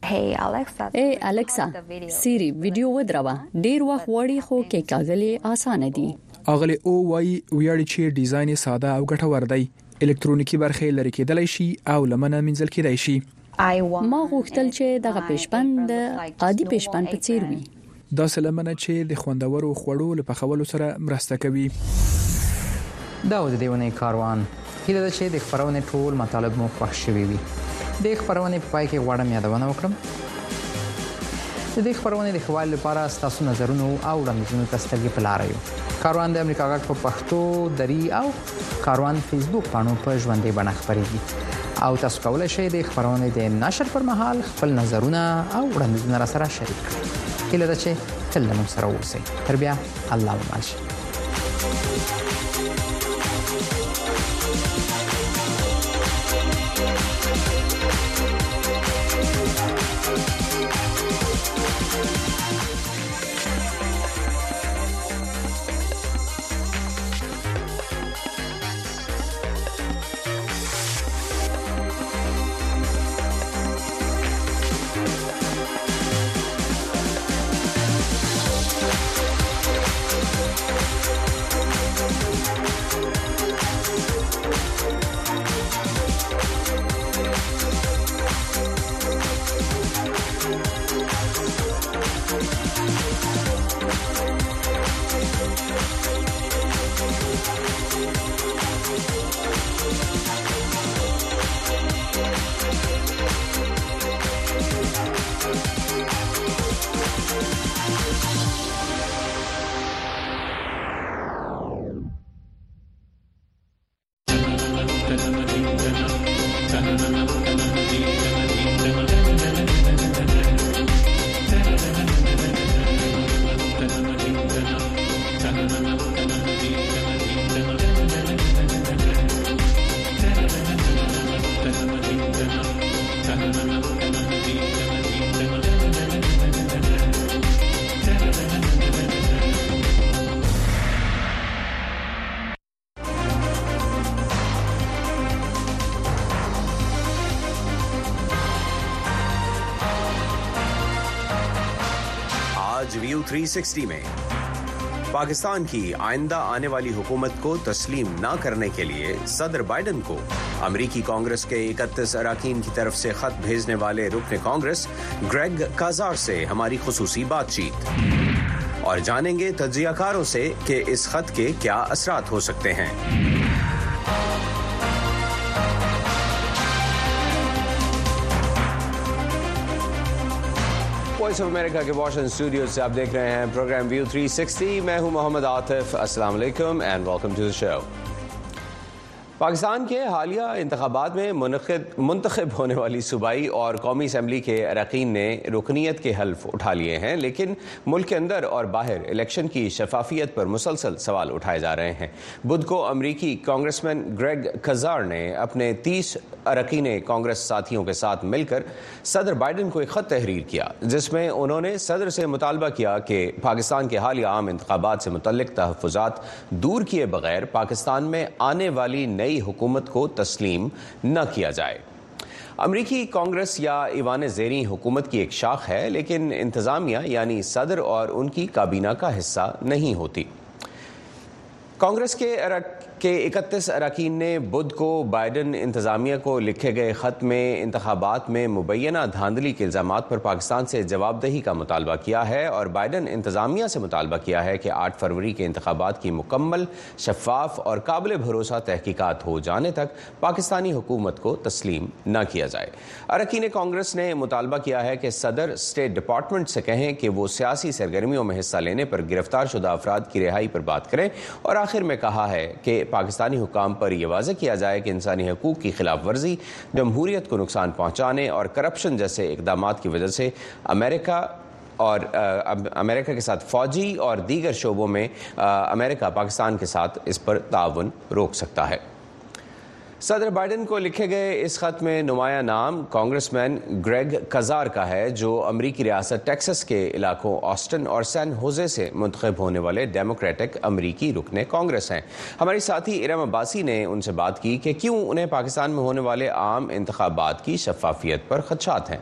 هی الکسا ای الکسا سيري ویډیو ودروا ډیر وخت وړي خو کې کاغلي اسانه دي اغلی او وای ویاړي چې ډیزاین ساده او ګټور دی. الکترونیکی برخه لري کېدلای شي او لمنه منځل کېدای شي. ما غوښتل چې دغه پیشبند عادي پیشبند په څیر وي. دا سلمنه چې د خوندورو خوړو لپاره خولو سره مرسته کوي. دا د دیونه کاروان. هیله ده چې د خبرونه ټول مطالب مو خوښ شوي وي. د خبرونه په پای کې غواړم یادونه وکړم د دې خبرونه د خوال لپاره ستاسو نظرونه او وړاندیزونه تستګي په لار یو. کاروان د امریکا غږ په پښتو دری او کاروان فیسبوک باندې په ژوندې بڼه خبرېږي او تاسو کولای شئ د خبرونه د نشر پر مهال خپل نظرونه او وړاندیزونه را سره شریک کړئ. کله چې تل موږ سره اوسئ. تر بیا الله ومالشي 360 میں۔ پاکستان کی آئندہ آنے والی حکومت کو تسلیم نہ کرنے کے لیے صدر بائیڈن کو امریکی کانگریس کے اکتیس اراکین کی طرف سے خط بھیجنے والے رکن کانگریس گریگ کازار سے ہماری خصوصی بات چیت۔ اور جانیں گے تجزیہ کاروں سے کہ اس خط کے کیا اثرات ہو سکتے ہیں۔ وائس آف امریکہ کے واشنگٹن اسٹوڈیو سے آپ دیکھ رہے ہیں پروگرام ویو 360 میں ہوں محمد آتف السلام علیکم and welcome to the show Pakistan کے حالیہ انتخابات میں منعقد منتخب ہونے والی صوبائی اور قومی اسمبلی کے اراکین نے رکنیت کے حلف اٹھا لیے ہیں، لیکن ملک کے اندر اور باہر الیکشن کی شفافیت پر مسلسل سوال اٹھائے جا رہے ہیں۔ بدھ کو امریکی کانگریس مین گریگ کزار نے اپنے تیس اراکین کانگریس ساتھیوں کے ساتھ مل کر صدر بائیڈن کو ایک خط تحریر کیا، جس میں انہوں نے صدر سے مطالبہ کیا کہ پاکستان کے حالیہ عام انتخابات سے متعلق تحفظات دور کیے بغیر پاکستان میں آنے والی نئی نئی حکومت کو تسلیم نہ کیا جائے۔ امریکی کانگریس یا ایوان زیری حکومت کی ایک شاخ ہے، لیکن انتظامیہ یعنی صدر اور ان کی کابینہ کا حصہ نہیں ہوتی۔ کانگریس کے کہ اکتیس اراکین نے بدھ کو، بائیڈن انتظامیہ کو لکھے گئے خط میں، انتخابات میں مبینہ دھاندلی کے الزامات پر پاکستان سے جواب دہی کا مطالبہ کیا ہے اور بائیڈن انتظامیہ سے مطالبہ کیا ہے کہ آٹھ فروری کے انتخابات کی مکمل شفاف اور قابل بھروسہ تحقیقات ہو جانے تک پاکستانی حکومت کو تسلیم نہ کیا جائے۔ اراکین کانگریس نے مطالبہ کیا ہے کہ صدر اسٹیٹ ڈپارٹمنٹ سے کہیں کہ وہ سیاسی سرگرمیوں میں حصہ لینے پر گرفتار شدہ افراد کی رہائی پر بات کریں اور آخر میں کہا ہے کہ پاکستانی حکام پر یہ واضح کیا جائے کہ انسانی حقوق کی خلاف ورزی، جمہوریت کو نقصان پہنچانے اور کرپشن جیسے اقدامات کی وجہ سے امریکہ اور امریکہ کے ساتھ فوجی اور دیگر شعبوں میں امریکہ پاکستان کے ساتھ اس پر تعاون روک سکتا ہے۔ صدر بائیڈن کو لکھے گئے اس خط میں نمایاں نام کانگریس مین گریگ کزار کا ہے، جو امریکی ریاست ٹیکسس کے علاقوں آسٹن اور سین ہوزے سے منتخب ہونے والے ڈیموکریٹک امریکی رکن کانگریس ہیں۔ ہماری ساتھی ارم عباسی نے ان سے بات کی کہ کیوں انہیں پاکستان میں ہونے والے عام انتخابات کی شفافیت پر خدشات ہیں۔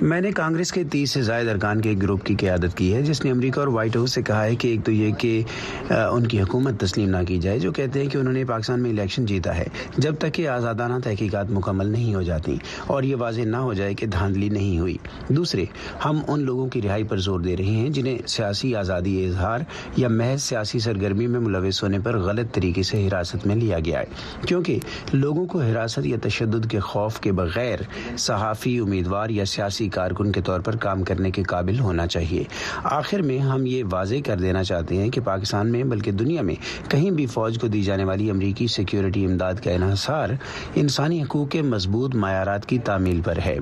میں نے کانگریس کے تیس سے زائد ارکان کے ایک گروپ کی قیادت کی ہے، جس نے امریکہ اور وائٹ ہاؤس سے کہا ہے کہ ایک تو یہ کہ ان کی حکومت تسلیم نہ کی جائے، جو کہتے ہیں کہ انہوں نے پاکستان میں الیکشن جیتا ہے، جب تک کہ آزادانہ تحقیقات مکمل نہیں ہو جاتی، اور یہ واضح نہ ہو جائے کہ دھاندلی نہیں ہوئی۔ دوسرے، ہم ان لوگوں کی رہائی پر زور دے رہے ہیں، جنہیں سیاسی آزادی اظہار یا محض سیاسی سرگرمی میں ملوث ہونے پر غلط طریقے سے حراست میں لیا گیا ہے۔ کیونکہ لوگوں کو حراست یا تشدد کے خوف کے بغیر غیر صحافی امیدوار یا سیاسی کارکن کے طور پر کام کرنے کے قابل ہونا چاہیے۔ آخر میں ہم یہ واضح کر دینا چاہتے ہیں کہ پاکستان میں بلکہ دنیا میں کہیں بھی فوج کو دی جانے والی امریکی سیکیورٹی امداد کا انحصار انسانی حقوق کے مضبوط معیارات کی تعمیل پر ہے۔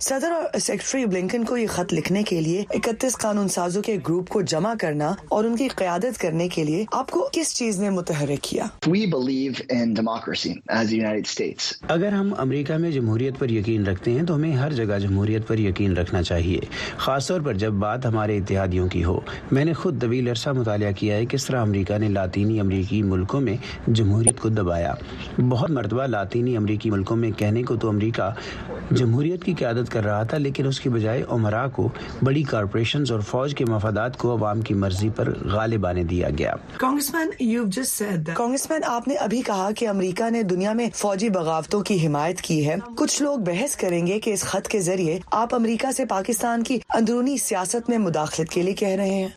صدر اور سیکرٹری بلنکن کو یہ خط لکھنے کے لیے اکتیس قانون سازوں کے گروپ کو جمع کرنا اور ان کی قیادت کرنے کے لیے آپ کو کس چیز نے متحرک کیا؟ اگر ہم امریکہ میں جمہوریت پر یقین رکھتے ہیں تو ہمیں ہر جگہ جمہوریت پر یقین رکھنا چاہیے خاص طور پر جب بات ہمارے اتحادیوں کی ہو۔ میں نے خود طویل عرصہ مطالعہ کیا ہے کس طرح امریکہ نے لاطینی امریکی ملکوں میں جمہوریت کو دبایا۔ بہت مرتبہ لاطینی امریکی ملکوں میں کہنے کو تو امریکہ جمہوریت کی قیادت کر رہا تھا لیکن اس کی بجائے عمرا کو بڑی کارپوریشنز اور فوج کے مفادات کو عوام کی مرضی پر غالب آنے دیا گیا۔ کانگریس مین آپ نے ابھی کہا کہ امریکہ نے دنیا میں فوجی بغاوت بغاوتوں کی حمایت کی ہے۔ کچھ لوگ بحث کریں گے کہ اس خط کے ذریعے آپ امریکہ سے پاکستان کی اندرونی سیاست میں مداخلت کے لیے کہہ رہے ہیں۔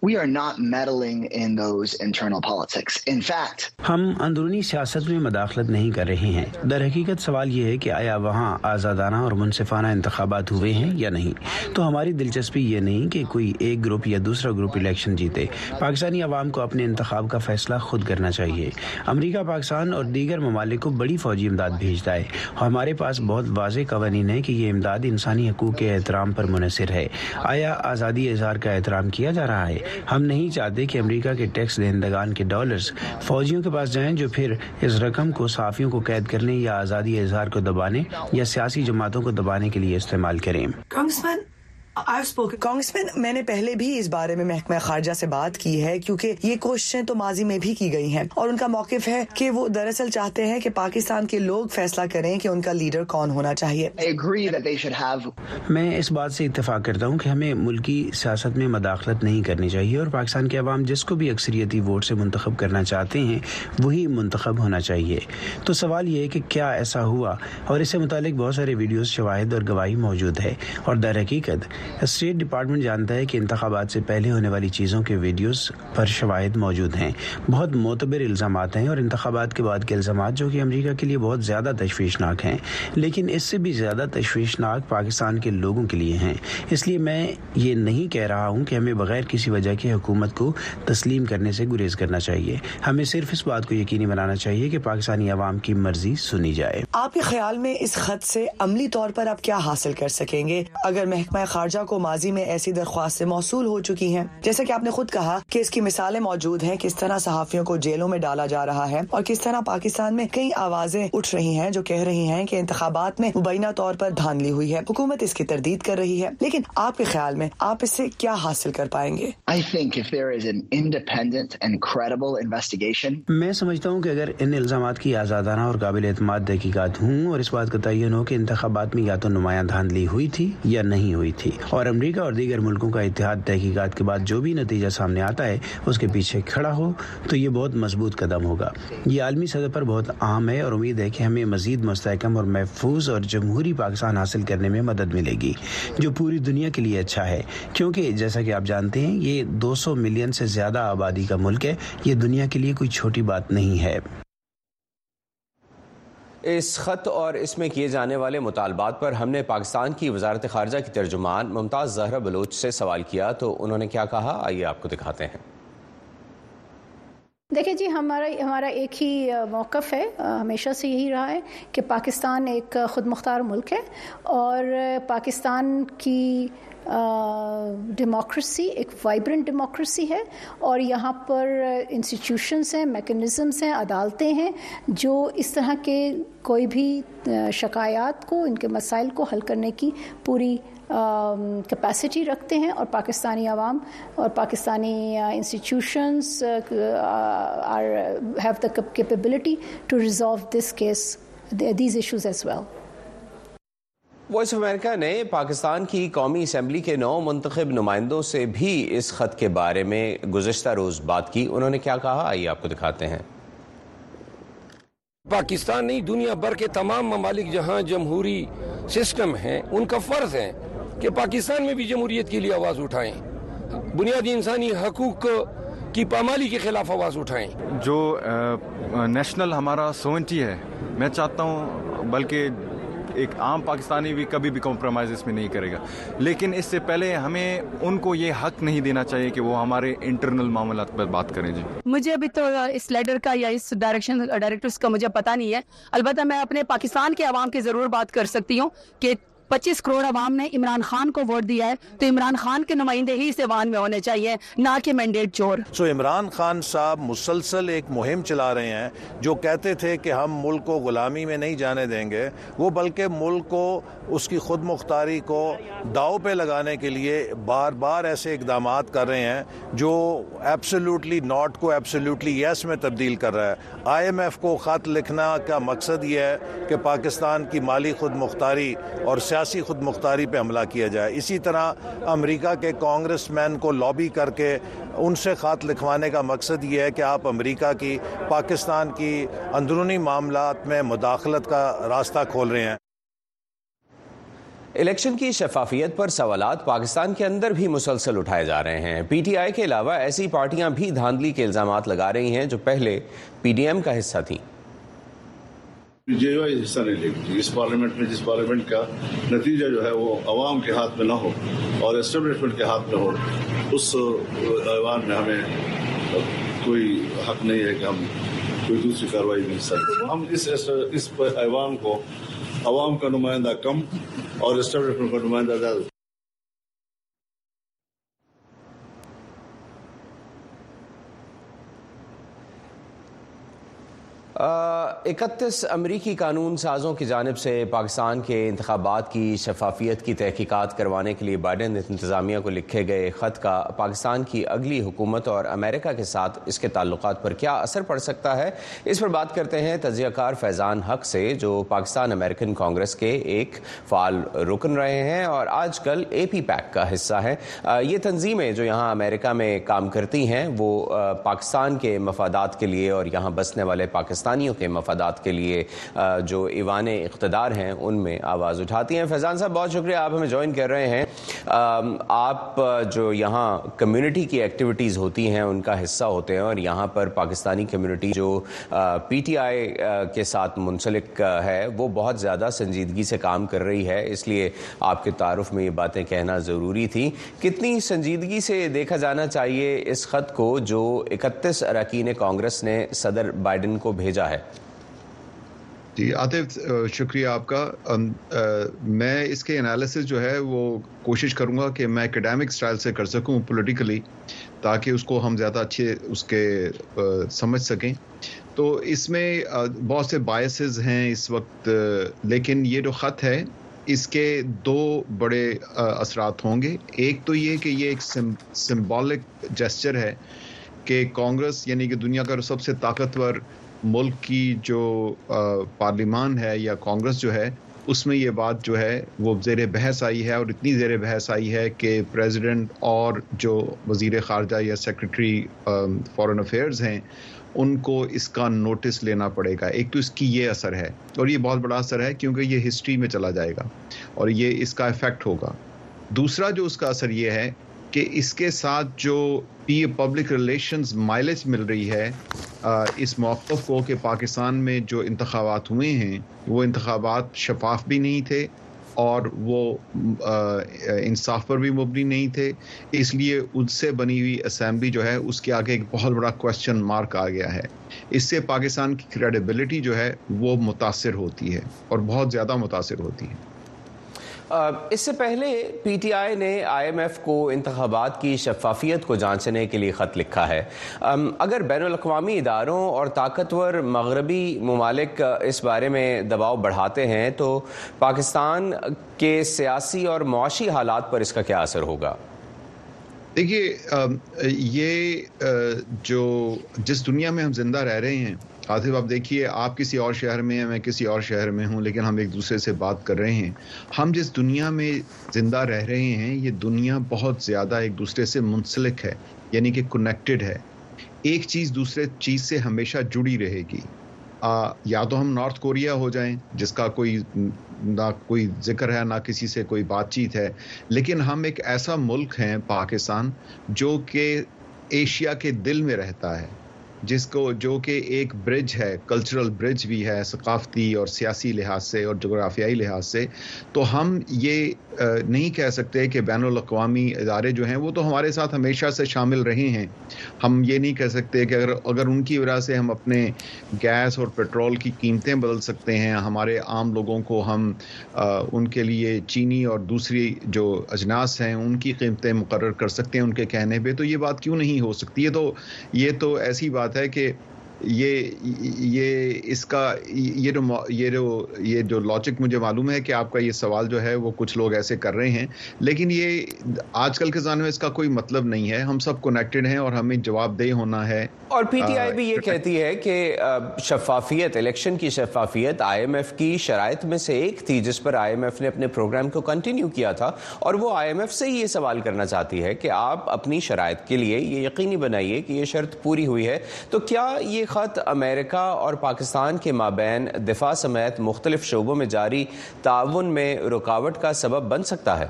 ہم اندرونی سیاست میں مداخلت نہیں کر رہے ہیں۔ در حقیقت سوال یہ ہے کہ آیا وہاں آزادانہ اور منصفانہ انتخابات ہوئے ہیں یا نہیں؟ تو ہماری دلچسپی یہ نہیں کہ کوئی ایک گروپ یا دوسرا گروپ الیکشن جیتے۔ پاکستانی عوام کو اپنے انتخاب کا فیصلہ خود کرنا چاہیے۔ امریکہ پاکستان اور دیگر ممالک کو بڑی فوجی امداد بھیجتا ہے ہمارے پاس بہت واضح قوانین ہیں کہ یہ امداد انسانی حقوق کے احترام پر منحصر ہے۔ آیا آزادی اظہار کا احترام کیا جا رہا ہے؟ ہم نہیں چاہتے کہ امریکہ کے ٹیکس دہندگان کے ڈالرز فوجیوں کے پاس جائیں جو پھر اس رقم کو صحافیوں کو قید کرنے یا آزادی اظہار کو دبانے یا سیاسی جماعتوں کو دبانے کے لیے استعمال کریں۔ کانگریس مین میں نے پہلے بھی اس بارے میں محکمہ خارجہ سے بات کی ہے کیونکہ یہ کوششیں تو ماضی میں بھی کی گئی ہیں اور ان کا موقف ہے کہ وہ دراصل چاہتے ہیں کہ پاکستان کے لوگ فیصلہ کریں کہ ان کا لیڈر کون ہونا چاہیے۔ میں اس بات سے اتفاق کرتا ہوں کہ ہمیں ملکی سیاست میں مداخلت نہیں کرنی چاہیے اور پاکستان کے عوام جس کو بھی اکثریتی ووٹ سے منتخب کرنا چاہتے ہیں وہی منتخب ہونا چاہیے۔ تو سوال یہ ہے کہ کیا ایسا ہوا؟ اور اس سے متعلق بہت سارے ویڈیوز شواہد اور گواہی موجود ہے۔ اور در حقیقت اسٹیٹ ڈپارٹمنٹ جانتا ہے کہ انتخابات سے پہلے ہونے والی چیزوں کے ویڈیوز پر شواہد موجود ہیں۔ بہت معتبر الزامات ہیں اور انتخابات کے بعد کے الزامات جو کہ امریکہ کے لیے بہت زیادہ تشویشناک ہیں، لیکن اس سے بھی زیادہ تشویشناک پاکستان کے لوگوں کے لیے ہیں۔ اس لیے میں یہ نہیں کہہ رہا ہوں کہ ہمیں بغیر کسی وجہ کے حکومت کو تسلیم کرنے سے گریز کرنا چاہیے۔ ہمیں صرف اس بات کو یقینی بنانا چاہیے کہ پاکستانی عوام کی مرضی سنی جائے۔ آپ کے خیال میں اس خط سے عملی طور پر آپ کیا حاصل کر سکیں گے؟ اگر محکمہ خارجہ کو ماضی میں ایسی درخواستیں موصول ہو چکی ہیں۔ جیسا کہ آپ نے خود کہا کہ اس کی مثالیں موجود ہیں کس طرح صحافیوں کو جیلوں میں ڈالا جا رہا ہے اور کس طرح پاکستان میں کئی آوازیں اٹھ رہی ہیں جو کہہ رہی ہیں کہ انتخابات میں مبینہ طور پر دھاندلی ہوئی ہے۔ حکومت اس کی تردید کر رہی ہے لیکن آپ کے خیال میں آپ اس سے کیا حاصل کر پائیں گے؟ میں سمجھتا ہوں کہ اگر ان الزامات کی آزادانہ اور قابل اعتماد تحقیقات ہوں اور اس بات کا تعین ہو کہ انتخابات میں یا تو نمایاں دھاندلی ہوئی تھی یا نہیں ہوئی تھی۔ اور امریکہ اور دیگر ملکوں کا اتحاد تحقیقات کے بعد جو بھی نتیجہ سامنے آتا ہے، اس کے پیچھے کھڑا ہو، تو یہ بہت مضبوط قدم ہوگا۔ یہ عالمی سطح پر بہت عام ہے اور امید ہے کہ ہمیں مزید مستحکم اور محفوظ اور جمہوری پاکستان حاصل کرنے میں مدد ملے گی، جو پوری دنیا کے لیے اچھا ہے۔ کیونکہ جیسا کہ آپ جانتے ہیں، یہ دو سو ملین سے زیادہ آبادی کا ملک ہے، یہ دنیا کے لیے کوئی چھوٹی بات نہیں ہے۔ اس خط اور اس میں کیے جانے والے مطالبات پر ہم نے پاکستان کی وزارت خارجہ کی ترجمان ممتاز زہرہ بلوچ سے سوال کیا، تو انہوں نے کیا کہا؟ آئیے آپ کو دکھاتے ہیں۔ دیکھیں جی ہمارا ہمارا ایک ہی موقف ہے، ہمیشہ سے یہی رہا ہے کہ پاکستان ایک خود مختار ملک ہے اور پاکستان کی ڈیموکریسی ایک وائبرنٹ ڈیموکریسی ہے، اور یہاں پر انسٹیٹیوشنس ہیں میکنزمس ہیں، عدالتیں ہیں، جو اس طرح کے کوئی بھی شکایات کو، ان کے مسائل کو حل کرنے کی پوری کیپیسٹی رکھتے ہیں، اور پاکستانی عوام اور Pakistani institutions are have the capability to resolve this case these issues as well Voice of America نے پاکستان کی قومی اسمبلی کے نو منتخب نمائندوں سے بھی اس خط کے بارے میں گزشتہ روز بات کی۔ انہوں نے کیا کہا؟ آئیے آپ کو دکھاتے ہیں۔ پاکستان نہیں دنیا بھر کے تمام ممالک جہاں جمہوری سسٹم ہیں ان کا فرض ہے کہ پاکستان میں بھی جمہوریت کے لیے آواز اٹھائیں۔ بنیادی انسانی حقوق کی پامالی کے خلاف آواز اٹھائیں۔ جو نیشنل ہمارا سوئنٹی ہے میں چاہتا ہوں بلکہ ایک عام پاکستانی بھی کبھی بھی کمپرومائز اس میں نہیں کرے گا۔ لیکن اس سے پہلے ہمیں ان کو یہ حق نہیں دینا چاہیے کہ وہ ہمارے انٹرنل معاملات پر بات کریں۔ جی۔ مجھے ابھی تو اس لیڈر کا یا اس ڈائریکشن ڈائریکٹرس کا مجھے پتا نہیں ہے۔ البتہ میں اپنے پاکستان کے عوام کی ضرور بات کر سکتی ہوں کہ پچیس کروڑ عوام نے عمران خان کو ووٹ دیا ہے۔ تو عمران خان کے نمائندے ہی اس ایوان میں ہونے چاہیے، نہ کہ مینڈیٹ چور۔ سو عمران خان صاحب مسلسل ایک مہم چلا رہے ہیں، جو کہتے تھے کہ ہم ملک کو غلامی میں نہیں جانے دیں گے۔ وہ بلکہ ملک کو اس کی خود مختاری کو داؤ پہ لگانے کے لیے بار بار ایسے اقدامات کر رہے ہیں، جو ایبسلیوٹلی ناٹ کو ایبسلیوٹلی یس میں تبدیل کر رہا ہے۔ آئی ایم ایف کو خط لکھنا کا مقصد یہ ہے کہ پاکستان کی مالی خود مختاری اور سیاسی خود مختاری پہ حملہ کیا جائے۔ اسی طرح امریکہ کے کانگریس مین کو لابی کر کے ان سے خط لکھوانے کا مقصد یہ ہے کہ آپ امریکہ کی، پاکستان کی اندرونی معاملات میں مداخلت کا راستہ کھول رہے ہیں۔ الیکشن کی شفافیت پر سوالات پاکستان کے اندر بھی مسلسل اٹھائے جا رہے ہیں۔ پی ٹی آئی کے علاوہ ایسی پارٹیاں بھی دھاندلی کے الزامات لگا رہی ہیں جو پہلے پی ڈی ایم کا حصہ تھیں۔ جے حصہ نہیں لے گی اس پارلیمنٹ میں جس پارلیمنٹ کا نتیجہ جو ہے وہ عوام کے ہاتھ میں نہ ہو اور اسٹیبلشمنٹ کے ہاتھ میں ہو، اس ایوان میں ہمیں کوئی حق نہیں ہے کہ ہم کوئی دوسری کاروائی حصہ لیں ہم اس اس ایوان کو عوام کا نمائندہ کم اور اسٹیبلشمنٹ کا نمائندہ زیادہ۔ اکتیس امریکی قانون سازوں کی جانب سے پاکستان کے انتخابات کی شفافیت کی تحقیقات کروانے کے لیے بائیڈن انتظامیہ کو لکھے گئے خط کا پاکستان کی اگلی حکومت اور امریکہ کے ساتھ اس کے تعلقات پر کیا اثر پڑ سکتا ہے؟ اس پر بات کرتے ہیں تجزیہ کار فیضان حق سے، جو پاکستان امریکن کانگریس کے ایک فعال رکن رہے ہیں اور آج کل اے پی پیک کا حصہ ہے یہ تنظیمیں جو یہاں امریکہ میں کام کرتی ہیں، وہ پاکستان کے مفادات کے لیے اور یہاں بسنے والے پاکستان پاکستانیوں کے مفادات کے لیے جو ایوان اقتدار ہیں، ان میں آواز اٹھاتی ہیں۔ فیضان صاحب، بہت شکریہ، آپ ہمیں جوائن کر رہے ہیں۔ آپ جو یہاں کمیونٹی کی ایکٹیویٹیز ہوتی ہیں، ان کا حصہ ہوتے ہیں اور یہاں پر پاکستانی کمیونٹی جو پی ٹی آئی کے ساتھ منسلک ہے، وہ بہت زیادہ سنجیدگی سے کام کر رہی ہے۔ اس لیے آپ کے تعارف میں یہ باتیں کہنا ضروری تھی۔ کتنی سنجیدگی سے دیکھا جانا چاہیے اس خط کو جو اکتیس اراکین کانگریس نے صدر بائیڈن کو بھیجا ہے۔ جی عاطف شکریہ آپ کا۔ میں اس کے انالیسس جو ہے وہ کوشش کروں گا کہ میں اکیڈیمک سٹائل سے کر سکوں پولیٹیکلی تاکہ اس کو ہم زیادہ اچھے اس کے سمجھ سکیں۔ تو اس میں بہت سے بایسز ہیں اس وقت لیکن یہ جو خط ہے، اس کے دو بڑے اثرات ہوں گے۔ ایک تو یہ کہ یہ ایک سمبولک جیسچر ہے کہ کانگریس یعنی کہ دنیا کا سب سے طاقتور ملک کی جو پارلیمان ہے یا کانگریس جو ہے، اس میں یہ بات جو ہے، وہ زیر بحث آئی ہے اور اتنی زیر بحث آئی ہے کہ پریزیڈنٹ اور جو وزیر خارجہ یا سیکرٹری فارن افیئرز ہیں، ان کو اس کا نوٹس لینا پڑے گا۔ ایک تو اس کی یہ اثر ہے اور یہ بہت بڑا اثر ہے کیونکہ یہ ہسٹری میں چلا جائے گا اور یہ اس کا افیکٹ ہوگا۔ دوسرا جو اس کا اثر یہ ہے کہ اس کے ساتھ جو پی پبلک ریلیشنز مائلج مل رہی ہے اس موقف کو کہ پاکستان میں جو انتخابات ہوئے ہیں، وہ انتخابات شفاف بھی نہیں تھے اور وہ انصاف پر بھی مبنی نہیں تھے۔ اس لیے ان سے بنی ہوئی اسمبلی جو ہے، اس کے آگے ایک بہت بڑا کوشچن مارک آ گیا ہے۔ اس سے پاکستان کی کریڈیبلٹی جو ہے، وہ متاثر ہوتی ہے اور بہت زیادہ متاثر ہوتی ہے۔ اس سے پہلے پی ٹی آئی نے آئی ایم ایف کو انتخابات کی شفافیت کو جانچنے کے لیے خط لکھا ہے۔ اگر بین الاقوامی اداروں اور طاقتور مغربی ممالک اس بارے میں دباؤ بڑھاتے ہیں، تو پاکستان کے سیاسی اور معاشی حالات پر اس کا کیا اثر ہوگا؟ دیکھیے یہ جو جس دنیا میں ہم زندہ رہ رہے ہیں آصف آپ دیکھیے آپ کسی اور شہر میں ہیں میں کسی اور شہر میں ہوں لیکن ہم ایک دوسرے سے بات کر رہے ہیں۔ ہم جس دنیا میں زندہ رہ رہے ہیں یہ دنیا بہت زیادہ ایک دوسرے سے منسلک ہے یعنی کہ کنیکٹڈ ہے۔ ایک چیز دوسرے چیز سے ہمیشہ جڑی رہے گی۔ آ, یا تو ہم نارتھ کوریا ہو جائیں جس کا کوئی نہ کوئی ذکر ہے نہ کسی سے کوئی بات چیت ہے۔ لیکن ہم ایک ایسا ملک ہیں پاکستان جو کہ ایشیا کے دل میں رہتا ہے۔ جس کو جو کہ ایک برج ہے کلچرل برج بھی ہے ثقافتی اور سیاسی لحاظ سے اور جغرافیائی لحاظ سے، تو ہم یہ نہیں کہہ سکتے کہ بین الاقوامی ادارے جو ہیں وہ تو ہمارے ساتھ ہمیشہ سے شامل رہے ہیں۔ ہم یہ نہیں کہہ سکتے کہ اگر اگر ان کی وجہ سے ہم اپنے گیس اور پیٹرول کی قیمتیں بدل سکتے ہیں، ہمارے عام لوگوں کو ہم ان کے لیے چینی اور دوسری جو اجناس ہیں ان کی قیمتیں مقرر کر سکتے ہیں ان کے کہنے پہ، تو یہ بات کیوں نہیں ہو سکتی؟ ہے تو، یہ تو ایسی بات ہے کہ یہ یہ اس کا یہ جو یہ جو یہ جو لاجک مجھے معلوم ہے کہ آپ کا یہ سوال جو ہے وہ کچھ لوگ ایسے کر رہے ہیں لیکن یہ آج کل کے زمانے میں اس کا کوئی مطلب نہیں ہے۔ ہم سب کنیکٹڈ ہیں اور ہمیں جواب دہ ہونا ہے۔ اور پی ٹی آئی بھی یہ کہتی ہے کہ شفافیت الیکشن کی شفافیت آئی ایم ایف کی شرائط میں سے ایک تھی جس پر آئی ایم ایف نے اپنے پروگرام کو کنٹینیو کیا تھا۔ اور وہ آئی ایم ایف سے ہی یہ سوال کرنا چاہتی ہے کہ آپ اپنی شرائط کے لیے یہ یقینی بنائیے کہ یہ شرط پوری ہوئی ہے۔ تو کیا یہ خط امریکہ اور پاکستان کے مابین دفاع سمیت مختلف شعبوں میں جاری تعاون میں رکاوٹ کا سبب بن سکتا ہے۔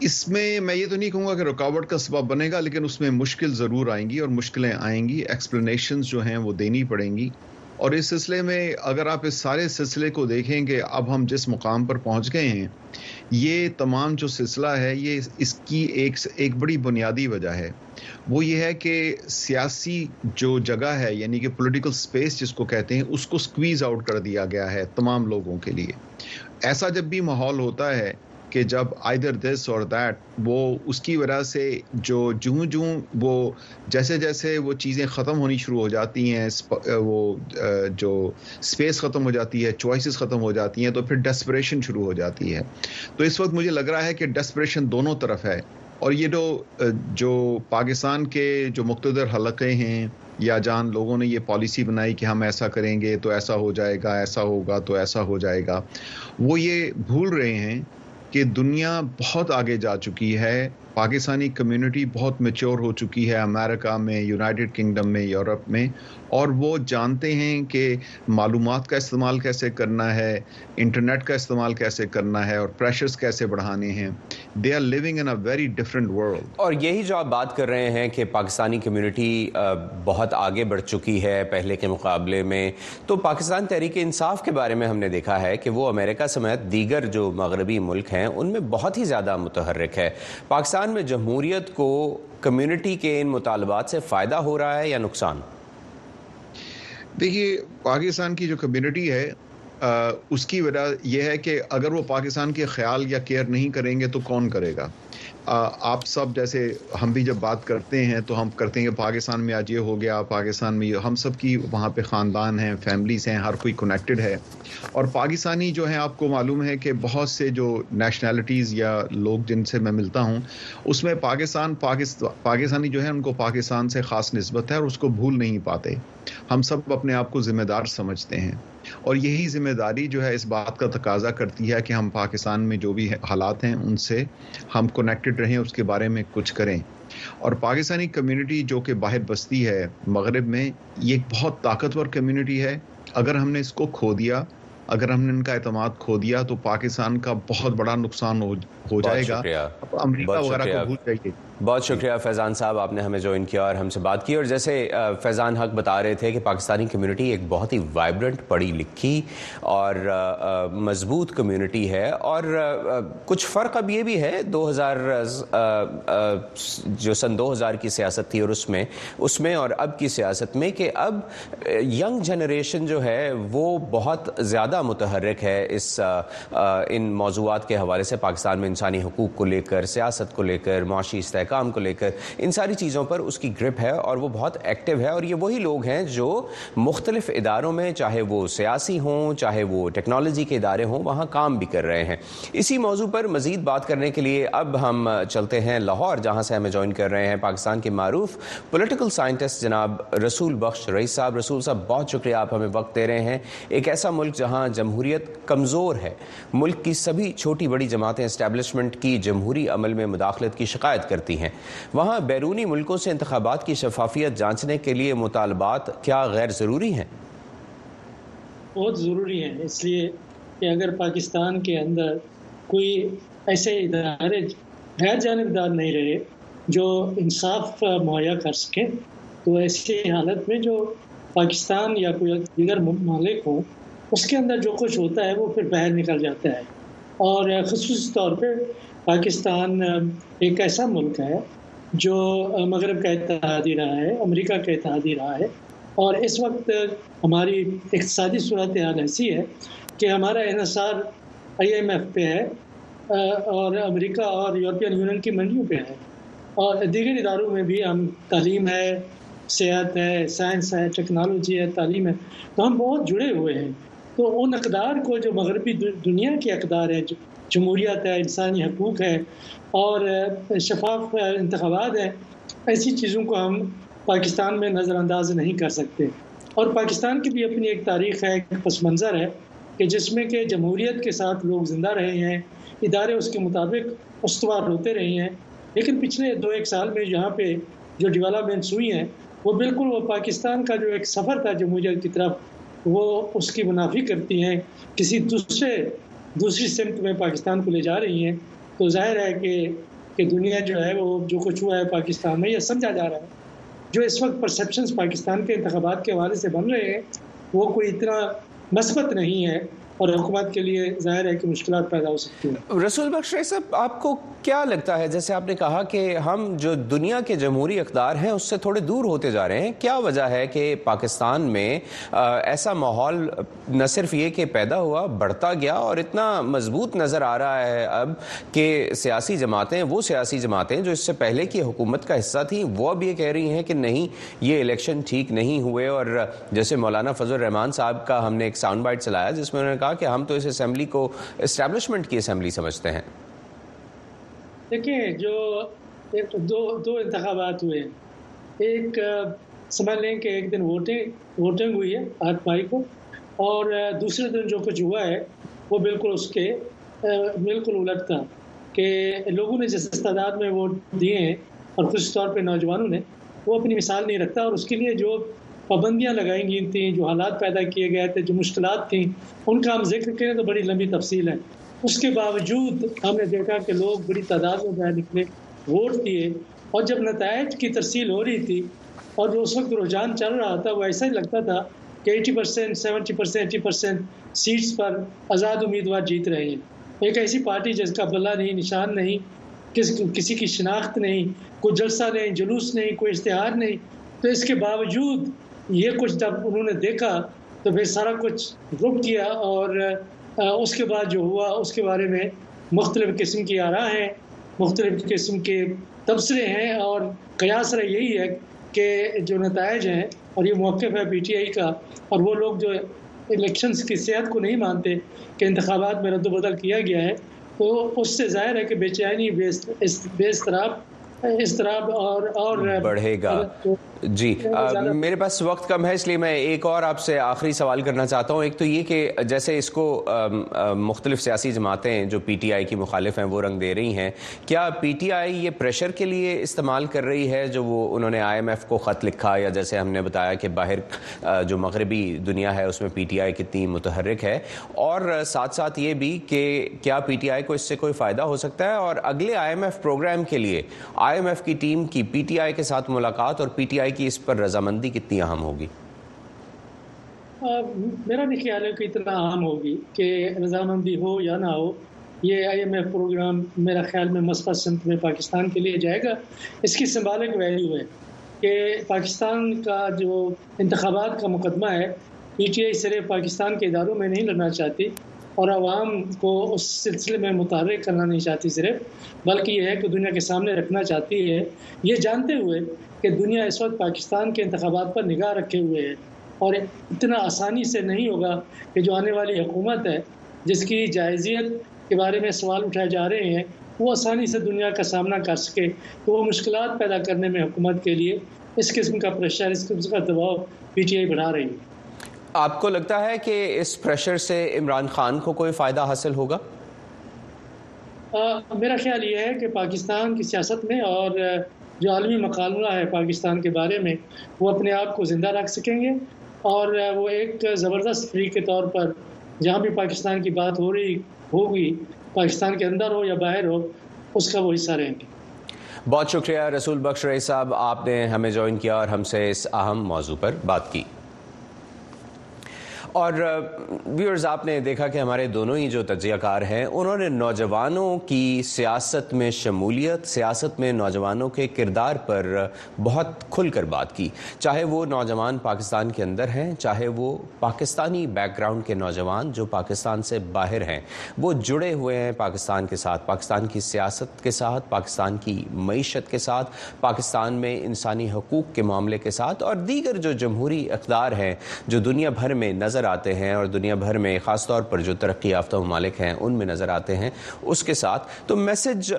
اس میں میں یہ تو نہیں کہوں گا کہ رکاوٹ کا سبب بنے گا، لیکن اس میں مشکل ضرور آئیں گی اور مشکلیں آئیں گی۔ ایکسپلینیشنز جو ہیں وہ دینی پڑیں گی۔ اور اس سلسلے میں اگر آپ اس سارے سلسلے کو دیکھیں کہ اب ہم جس مقام پر پہنچ گئے ہیں، یہ تمام جو سلسلہ ہے، یہ اس کی ایک ایک بڑی بنیادی وجہ ہے۔ وہ یہ ہے کہ سیاسی جو جگہ ہے یعنی کہ پولیٹیکل سپیس جس کو کہتے ہیں، اس کو سکویز آؤٹ کر دیا گیا ہے تمام لوگوں کے لیے۔ ایسا جب بھی ماحول ہوتا ہے کہ جب آئدر دس اور دیٹ وہ اس کی وجہ سے جو جوں جوں وہ جیسے جیسے وہ چیزیں ختم ہونی شروع ہو جاتی ہیں وہ جو اسپیس ختم ہو جاتی ہے چوائسیز ختم ہو جاتی ہیں، تو پھر ڈسپریشن شروع ہو جاتی ہے۔ تو اس وقت مجھے لگ رہا ہے کہ ڈسپریشن دونوں طرف ہے۔ اور یہ جو جو پاکستان کے جو مقتدر حلقے ہیں یا جان لوگوں نے یہ پالیسی بنائی کہ ہم ایسا کریں گے تو ایسا ہو جائے گا، ایسا ہوگا تو ایسا ہو جائے گا، وہ یہ بھول رہے ہیں کہ دنیا بہت آگے جا چکی ہے پاکستانی کمیونٹی بہت میچور ہو چکی ہے امریکہ میں یونائٹڈ کنگڈم میں، یورپ میں، اور وہ جانتے ہیں کہ معلومات کا استعمال کیسے کرنا ہے انٹرنیٹ کا استعمال کیسے کرنا ہے، اور پریشرز کیسے بڑھانے ہیں۔ They are living in a very different world اور یہی جو آپ بات کر رہے ہیں کہ پاکستانی کمیونٹی بہت آگے بڑھ چکی ہے پہلے کے مقابلے میں۔ تو پاکستان تحریک انصاف کے بارے میں ہم نے دیکھا ہے کہ وہ امریکہ سمیت دیگر جو مغربی ملک ہیں، ان میں بہت ہی زیادہ متحرک ہے۔ پاکستان میں جمہوریت کو کمیونٹی کے ان مطالبات سے فائدہ ہو رہا ہے یا نقصان؟ دیکھیے، پاکستان کی جو کمیونٹی ہے اس کی وجہ یہ ہے کہ اگر وہ پاکستان کے خیال یا کیئر نہیں کریں گے تو کون کرے گا؟ آپ سب جیسے ہم بھی جب بات کرتے ہیں تو ہم کرتے ہیں کہ پاکستان میں آج یہ ہو گیا، پاکستان میں ہم سب کی وہاں پہ خاندان ہیں فیملیز ہیں، ہر کوئی کنیکٹڈ ہے۔ اور پاکستانی جو ہیں، آپ کو معلوم ہے کہ بہت سے جو نیشنلٹیز یا لوگ جن سے میں ملتا ہوں، اس میں پاکستان پاکستانی جو ہے ان کو پاکستان سے خاص نسبت ہے اور اس کو بھول نہیں پاتے۔ ہم سب اپنے آپ کو ذمہ دار سمجھتے ہیں۔ اور یہی ذمہ داری جو ہے اس بات کا تقاضا کرتی ہے کہ ہم پاکستان میں جو بھی حالات ہیں ان سے ہم کنیکٹڈ رہیں اس کے بارے میں کچھ کریں۔ اور پاکستانی کمیونٹی جو کہ باہر بستی ہے مغرب میں یہ ایک بہت طاقتور کمیونٹی ہے۔ اگر ہم نے اس کو کھو دیا اگر ہم نے ان کا اعتماد کھو دیا تو پاکستان کا بہت بڑا نقصان ہو جائے گا۔ امریکہ وغیرہ کو بھول جائیے۔ بہت شکریہ فیضان صاحب، آپ نے ہمیں جوائن کیا اور ہم سے بات کی۔ اور جیسے فیضان حق بتا رہے تھے کہ پاکستانی کمیونٹی ایک بہت ہی وائبرنٹ پڑھی لکھی اور مضبوط کمیونٹی ہے۔ اور کچھ فرق اب یہ بھی ہے، دو ہزار جو سن دو ہزار کی سیاست تھی اور اس میں اس میں اور اب کی سیاست میں کہ اب ینگ جنریشن جو ہے وہ بہت زیادہ متحرک ہے۔ اس ان موضوعات کے حوالے سے پاکستان میں انسانی حقوق کو لے کر، سیاست کو لے کر، معاشی استحکام کام کو لے کر۔ ان ساری چیزوں پر اس کی گرپ ہے اور وہ بہت ایکٹیو ہے اور یہ وہی لوگ ہیں جو مختلف اداروں میں چاہے وہ سیاسی ہوں، چاہے وہ ٹیکنالوجی کے ادارے ہوں، وہاں کام بھی کر رہے ہیں۔ اسی موضوع پر مزید بات کرنے کے لیے اب ہم چلتے ہیں لاہور، جہاں سے ہمیں جوائن کر رہے ہیں پاکستان کے معروف پولیٹیکل سائنٹسٹ جناب رسول بخش رئیس صاحب۔ رسول صاحب، بہت شکریہ آپ ہمیں وقت دے رہے ہیں۔ ایک ایسا ملک جہاں جمہوریت کمزور ہے۔ ملک کی سبھی چھوٹی بڑی جماعتیں اسٹیبلشمنٹ کی جمہوری عمل میں مداخلت کی شکایت کرتی ہیں۔ وہاں بیرونی ملکوں سے انتخابات کی شفافیت جانچنے کے لیے مطالبات کیا غیر ضروری ہیں؟ بہت ضروری ہیں۔ اس لیے کہ اگر پاکستان کے اندر کوئی ایسے ادارے غیر جانبدار نہیں رہے جو انصاف مہیا کر سکیں تو ایسی حالت میں جو پاکستان یا کوئی دیگر ممالک ہو اس کے اندر جو کچھ ہوتا ہے وہ پھر باہر نکل جاتا ہے۔ اور خصوصی طور پہ پاکستان ایک ایسا ملک ہے جو مغرب کا اتحادی رہا ہے، امریکہ کا اتحادی رہا ہے، اور اس وقت ہماری اقتصادی صورت حال ایسی ہے کہ ہمارا انحصار آئی ایم ایف پہ ہے اور امریکہ اور یورپین یونین کی منڈیوں پہ ہے۔ اور دیگر اداروں میں بھی ہم تعلیم ہے، صحت ہے، سائنس ہے، ٹیکنالوجی ہے، تعلیم ہے۔ تو ہم بہت جڑے ہوئے ہیں۔ تو ان اقدار کو جو مغربی دنیا کے اقدار ہیں جمہوریت ہے، انسانی حقوق ہے اور شفاف انتخابات ہیں، ایسی چیزوں کو ہم پاکستان میں نظر انداز نہیں کر سکتے۔ اور پاکستان کی بھی اپنی ایک تاریخ ہے، ایک پس منظر ہے کہ جس میں کہ جمہوریت کے ساتھ لوگ زندہ رہے ہیں، ادارے اس کے مطابق استوار ہوتے رہے ہیں۔ لیکن پچھلے دو ایک سال میں یہاں پہ جو ڈیولپمنٹس ہوئی ہیں، وہ بالکل وہ پاکستان کا جو ایک سفر تھا جمہوریت کی طرف وہ اس کی منافی کرتی ہیں، کسی دوسرے، دوسری سمت میں پاکستان کو لے جا رہی ہیں، تو ظاہر ہے کہ کہ دنیا جو ہے وہ جو کچھ ہوا ہے پاکستان میں، یہ سمجھا جا رہا ہے۔ جو اس وقت پرسیپشنز پاکستان کے انتخابات کے حوالے سے بن رہے ہیں، وہ کوئی اتنا مثبت نہیں ہے۔ اور حکومت کے لیے ظاہر ہے کہ مشکلات پیدا ہو سکتی ہیں۔ رسول بخش صاحب، آپ کو کیا لگتا ہے؟ جیسے آپ نے کہا کہ ہم جو دنیا کے جمہوری اقدار ہیں، اس سے تھوڑے دور ہوتے جا رہے ہیں۔ کیا وجہ ہے کہ پاکستان میں ایسا ماحول نہ صرف یہ کہ پیدا ہوا، بڑھتا گیا اور اتنا مضبوط نظر آ رہا ہے اب کہ سیاسی جماعتیں، وہ سیاسی جماعتیں جو اس سے پہلے کی حکومت کا حصہ تھیں، وہ اب یہ کہہ رہی ہیں کہ نہیں، یہ الیکشن ٹھیک نہیں ہوئے۔ اور جیسے مولانا فضل الرحمان صاحب کا ہم نے ایک ساؤنڈ بائٹ چلایا، جس میں انہوں نے کہا کہا کہ ہم تو اس اسمبلی کو اسٹیبلشمنٹ کی اسمبلی سمجھتے ہیں۔ دیکھیں جو دو دو انتخابات ہوئے۔ ایک سمجھ لیں کہ ایک دن ووٹنگ ووٹنگ ہوئی ہے آٹھ مائی کو۔ اور دوسرے دن جو کچھ ہوا ہے، وہ بالکل اس کے بالکل الٹ تھا کہ لوگوں نے جس تعداد میں ووٹ دیے ہیں اور خصوص طور پہ نوجوانوں نے، وہ اپنی مثال نہیں رکھتا اور اس کے لیے جو پابندیاں لگائی گئی تھیں جو حالات پیدا کیے گئے تھے، جو مشکلات تھیں، ان کا ہم ذکر کریں تو بڑی لمبی تفصیل ہے۔ اس کے باوجود ہم نے دیکھا کہ لوگ بڑی تعداد میں باہر نکلے، ووٹ دیے اور جب نتائج کی ترسیل ہو رہی تھی اور جو اس وقت رجحان چل رہا تھا، وہ ایسا ہی لگتا تھا کہ eighty percent seventy percent eighty percent seats پر آزاد امیدوار جیت رہے ہیں۔ ایک ایسی پارٹی جس کا بلا نہیں، نشان نہیں، کس، کسی کی شناخت نہیں، کوئی جلسہ نہیں، جلوس نہیں، کوئی اشتہار نہیں۔ تو اس کے باوجود یہ کچھ جب انہوں نے دیکھا تو پھر سارا کچھ رک کیا اور اس کے بعد جو ہوا اس کے بارے میں مختلف قسم کی آراہ ہیں مختلف قسم کے تبصرے ہیں اور قیاس رہا یہی ہے کہ جو نتائج ہیں اور یہ موقف ہے پی ٹی آئی کا اور وہ لوگ جو الیکشنز کی صحت کو نہیں مانتے کہ انتخابات میں رد و بدل کیا گیا ہے تو اس سے ظاہر ہے کہ بے چینی بے اضطراب اضطراب اور اور بڑھے گا۔ جی میرے پاس وقت کم ہے اس لیے میں ایک اور آپ سے آخری سوال کرنا چاہتا ہوں۔ ایک تو یہ کہ جیسے اس کو مختلف سیاسی جماعتیں جو پی ٹی آئی کی مخالف ہیں وہ رنگ دے رہی ہیں۔ کیا پی ٹی آئی یہ پریشر کے لیے استعمال کر رہی ہے؟ جو وہ انہوں نے آئی ایم ایف کو خط لکھا یا جیسے ہم نے بتایا کہ باہر جو مغربی دنیا ہے اس میں پی ٹی آئی کتنی متحرک ہے۔ اور ساتھ ساتھ یہ بھی کہ کیا پی ٹی آئی کو اس سے کوئی فائدہ ہو سکتا ہے؟ اور اگلے آئی ایم ایف پروگرام کے لیے آئی ایم ایف کی ٹیم کی پی ٹی آئی کے ساتھ ملاقات اور پی ٹی آئی کی اس پر رضامندی کتنی اہم ہوگی؟ میرا بھی خیال ہے کہ اتنا اہم ہوگی کہ رضامندی ہو یا نہ ہو، یہ آئی ایم ایف پروگرام میرا خیال میں مثبت سمت میں پاکستان کے لیے جائے گا۔ اس کی سمبالک ویلیو ہے کہ پاکستان کا جو انتخابات کا مقدمہ ہے، پی ٹی آئی صرف پاکستان کے اداروں میں نہیں لڑنا چاہتی اور عوام کو اس سلسلے میں متحرک کرنا نہیں چاہتی صرف، بلکہ یہ ہے کہ دنیا کے سامنے رکھنا چاہتی ہے۔ یہ جانتے ہوئے کہ دنیا اس وقت پاکستان کے انتخابات پر نگاہ رکھے ہوئے ہے اور اتنا آسانی سے نہیں ہوگا کہ جو آنے والی حکومت ہے جس کی جائزیت کے بارے میں سوال اٹھائے جا رہے ہیں وہ آسانی سے دنیا کا سامنا کر سکے تو وہ مشکلات پیدا کرنے میں حکومت کے لیے اس قسم کا پریشر اس قسم کا دباؤ پی ٹی آئی بڑھا رہی ہے۔ آپ کو لگتا ہے کہ اس پریشر سے عمران خان کو کوئی فائدہ حاصل ہوگا؟ میرا خیال یہ ہے کہ پاکستان کی سیاست میں اور جو عالمی مقالہ ہے پاکستان کے بارے میں، وہ اپنے آپ کو زندہ رکھ سکیں گے اور وہ ایک زبردست فری کے طور پر جہاں بھی پاکستان کی بات ہو رہی ہوگی، پاکستان کے اندر ہو یا باہر ہو، اس کا وہ حصہ رہیں گے۔ بہت شکریہ رسول بخش رئی صاحب، آپ نے ہمیں جوائن کیا اور ہم سے اس اہم موضوع پر بات کی۔ اور ویورز آپ نے دیکھا کہ ہمارے دونوں ہی جو تجزیہ کار ہیں، انہوں نے نوجوانوں کی سیاست میں شمولیت، سیاست میں نوجوانوں کے کردار پر بہت کھل کر بات کی۔ چاہے وہ نوجوان پاکستان کے اندر ہیں، چاہے وہ پاکستانی بیک گراؤنڈ کے نوجوان جو پاکستان سے باہر ہیں۔ وہ جڑے ہوئے ہیں پاکستان کے ساتھ، پاکستان کی سیاست کے ساتھ، پاکستان کی معیشت کے ساتھ، پاکستان میں انسانی حقوق کے معاملے کے ساتھ۔ اور دیگر جو جمہوری اقدار ہیں، جو دنیا بھر میں نظر آتے ہیں اور دنیا بھر میں خاص طور پر جو ترقی یافتہ ممالک ہیں، ان میں نظر آتے ہیں۔ اس کے ساتھ تو میسج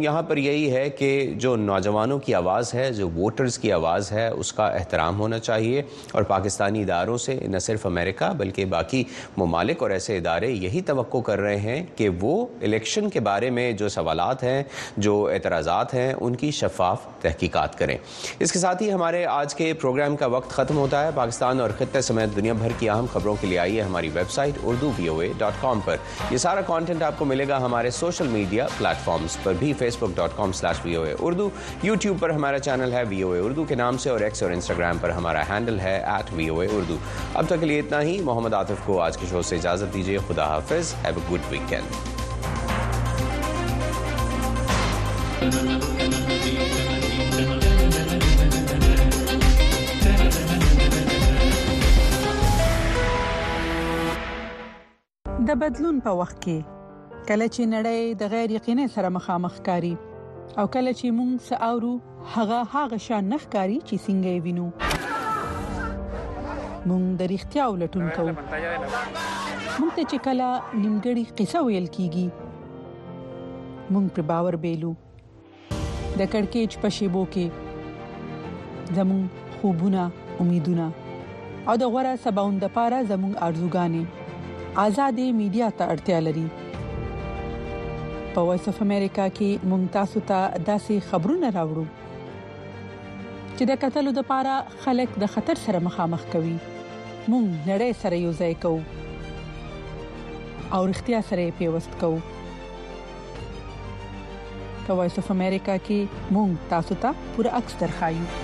یہاں پر یہی ہے کہ جو نوجوانوں کی آواز ہے، جو ووٹرز کی آواز ہے، اس کا احترام ہونا چاہیے۔ اور پاکستانی اداروں سے نہ صرف امریکہ بلکہ باقی ممالک اور ایسے ادارے یہی توقع کر رہے ہیں کہ وہ الیکشن کے بارے میں جو سوالات ہیں، جو اعتراضات ہیں، ان کی شفاف تحقیقات کریں۔ اس کے ساتھ ہی ہمارے آج کے پروگرام کا وقت ختم ہوتا ہے۔ پاکستان اور خطے سمیت دنیا بھر کی اہم خبروں کے لیے آئیے ہماری website Urdu V O A dot com پر۔ یہ سارا کانٹینٹ آپ کو ملے گا ہمارے سوشل میڈیا پلیٹ فارمز پر بھی Facebook dot com slash V O A Urdu. YouTube پر ہمارا چینل ہے وی او اے اردو کے نام سے اور ایکس اور انسٹاگرام پر ہمارا ہینڈل ہے at we O A Urdu. اب تک کے لیے اتنا ہی۔ محمد عاطف کو آج کے شو سے اجازت دیجیے۔ خدا حافظ۔ ہیو اے گڈ ویکینڈ د بدلون په وخت کې. کله چې نړۍ د غیر یقیني سره مخامخ کاری او کله چې موږ ساوو هغه هغه شان نخ کاری چې څنګه وینو. موږ د اړتیا ولټون کوو. موږ ته چې کله نیمګړی قصه ویل کیږي موږ پر باور بیلو. د کڑکېچ په شیبو کې زمون خوبونه امیدونه او د غوړه سباوند لپاره زمون ارزوګانې آزادې میډیا ته اړتیا لري. په وایس اف امریکا کې ممتاز ته داسې خبرونه راوړو چې د قتل لپاره خلک د خطر سره مخامخ کوي. مونږ نړۍ سره یو ځای کوو او اړتیا سره پیوست کوو. په وایس اف امریکا کې مونږ تاسو ته پوره عکس درخایو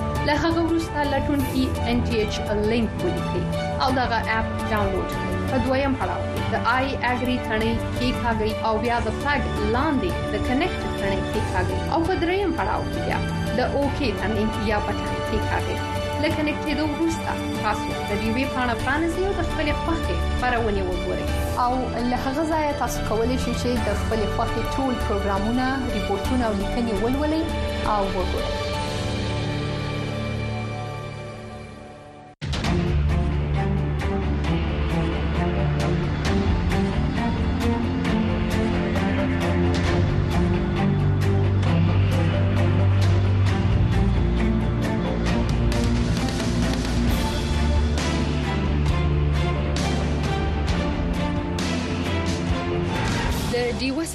له هغه وروسته لټون کې ان ټي ایچ لینک ولیکئ او دغه اپ ډاونلوډ کړئ په دویم پړاو کې د آی اګری ثنې کې ښاګي او بیا د فلګ لاندې د کنیکټ ثنې کې ښاګي او په دریم پړاو کې بیا د اوکی ثنې یا بټن کې ښاګي لکه نکټېدو وروسته تاسو د دې وی پاڼه پرانیزئ او د خپل خوښې خبرونه وګورئ او له هغه ځای تاسو کولی شئ چې د خپل خوښې ټول پروګرامونه ریپورتونه او لیکنې ولولئ او وګورئ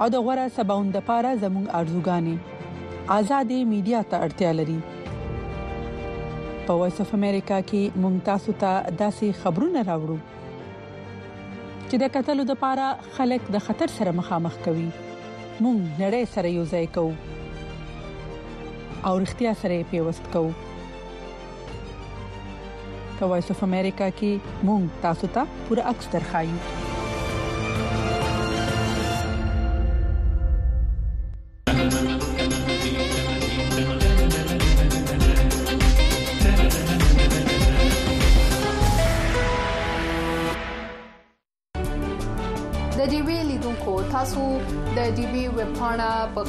او د غوړه سباوند لپاره زموږ ارزوګانې. آزادې میډیا ته اړتیا لري. په وایس اف امریکا کې ممتاز ته داسې خبرونه راوړو. چې د قتل لپاره خلک د خطر سره مخامخ کوي. مونږ نړۍ سره یو ځای کوو. او اړتیا سره پیوست کوو. په وایس اف امریکا کې مونږ تاسو ته پوره عکس درخایو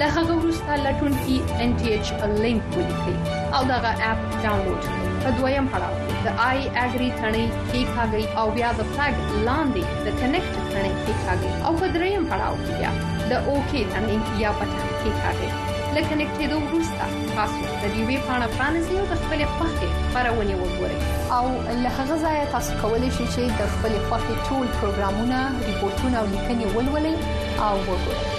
له هغه وروسته لټون کې ان ټي ایچ لینک ولیکئ او دا اپ ډاونلوډ کړئ. په دویم پړاو د آی اګری ثنې کې ښاګي او بیا د فلګ لاندې د کنیکټ ثنې کې ښاګي او په دریم پړاو کې بیا د اوکی ثنې یا بټن کې ښاګي لکه نکټېدو وروسته تاسو د دې وی پاڼه پرانیزئ او د خپل خوښې خبرونه وګورئ او له هغه ځایه تاسو کولی شئ چې د خپل خوښې ټول پروګرامونه ریپورتونه او لیکنې ولولئ او وګورئ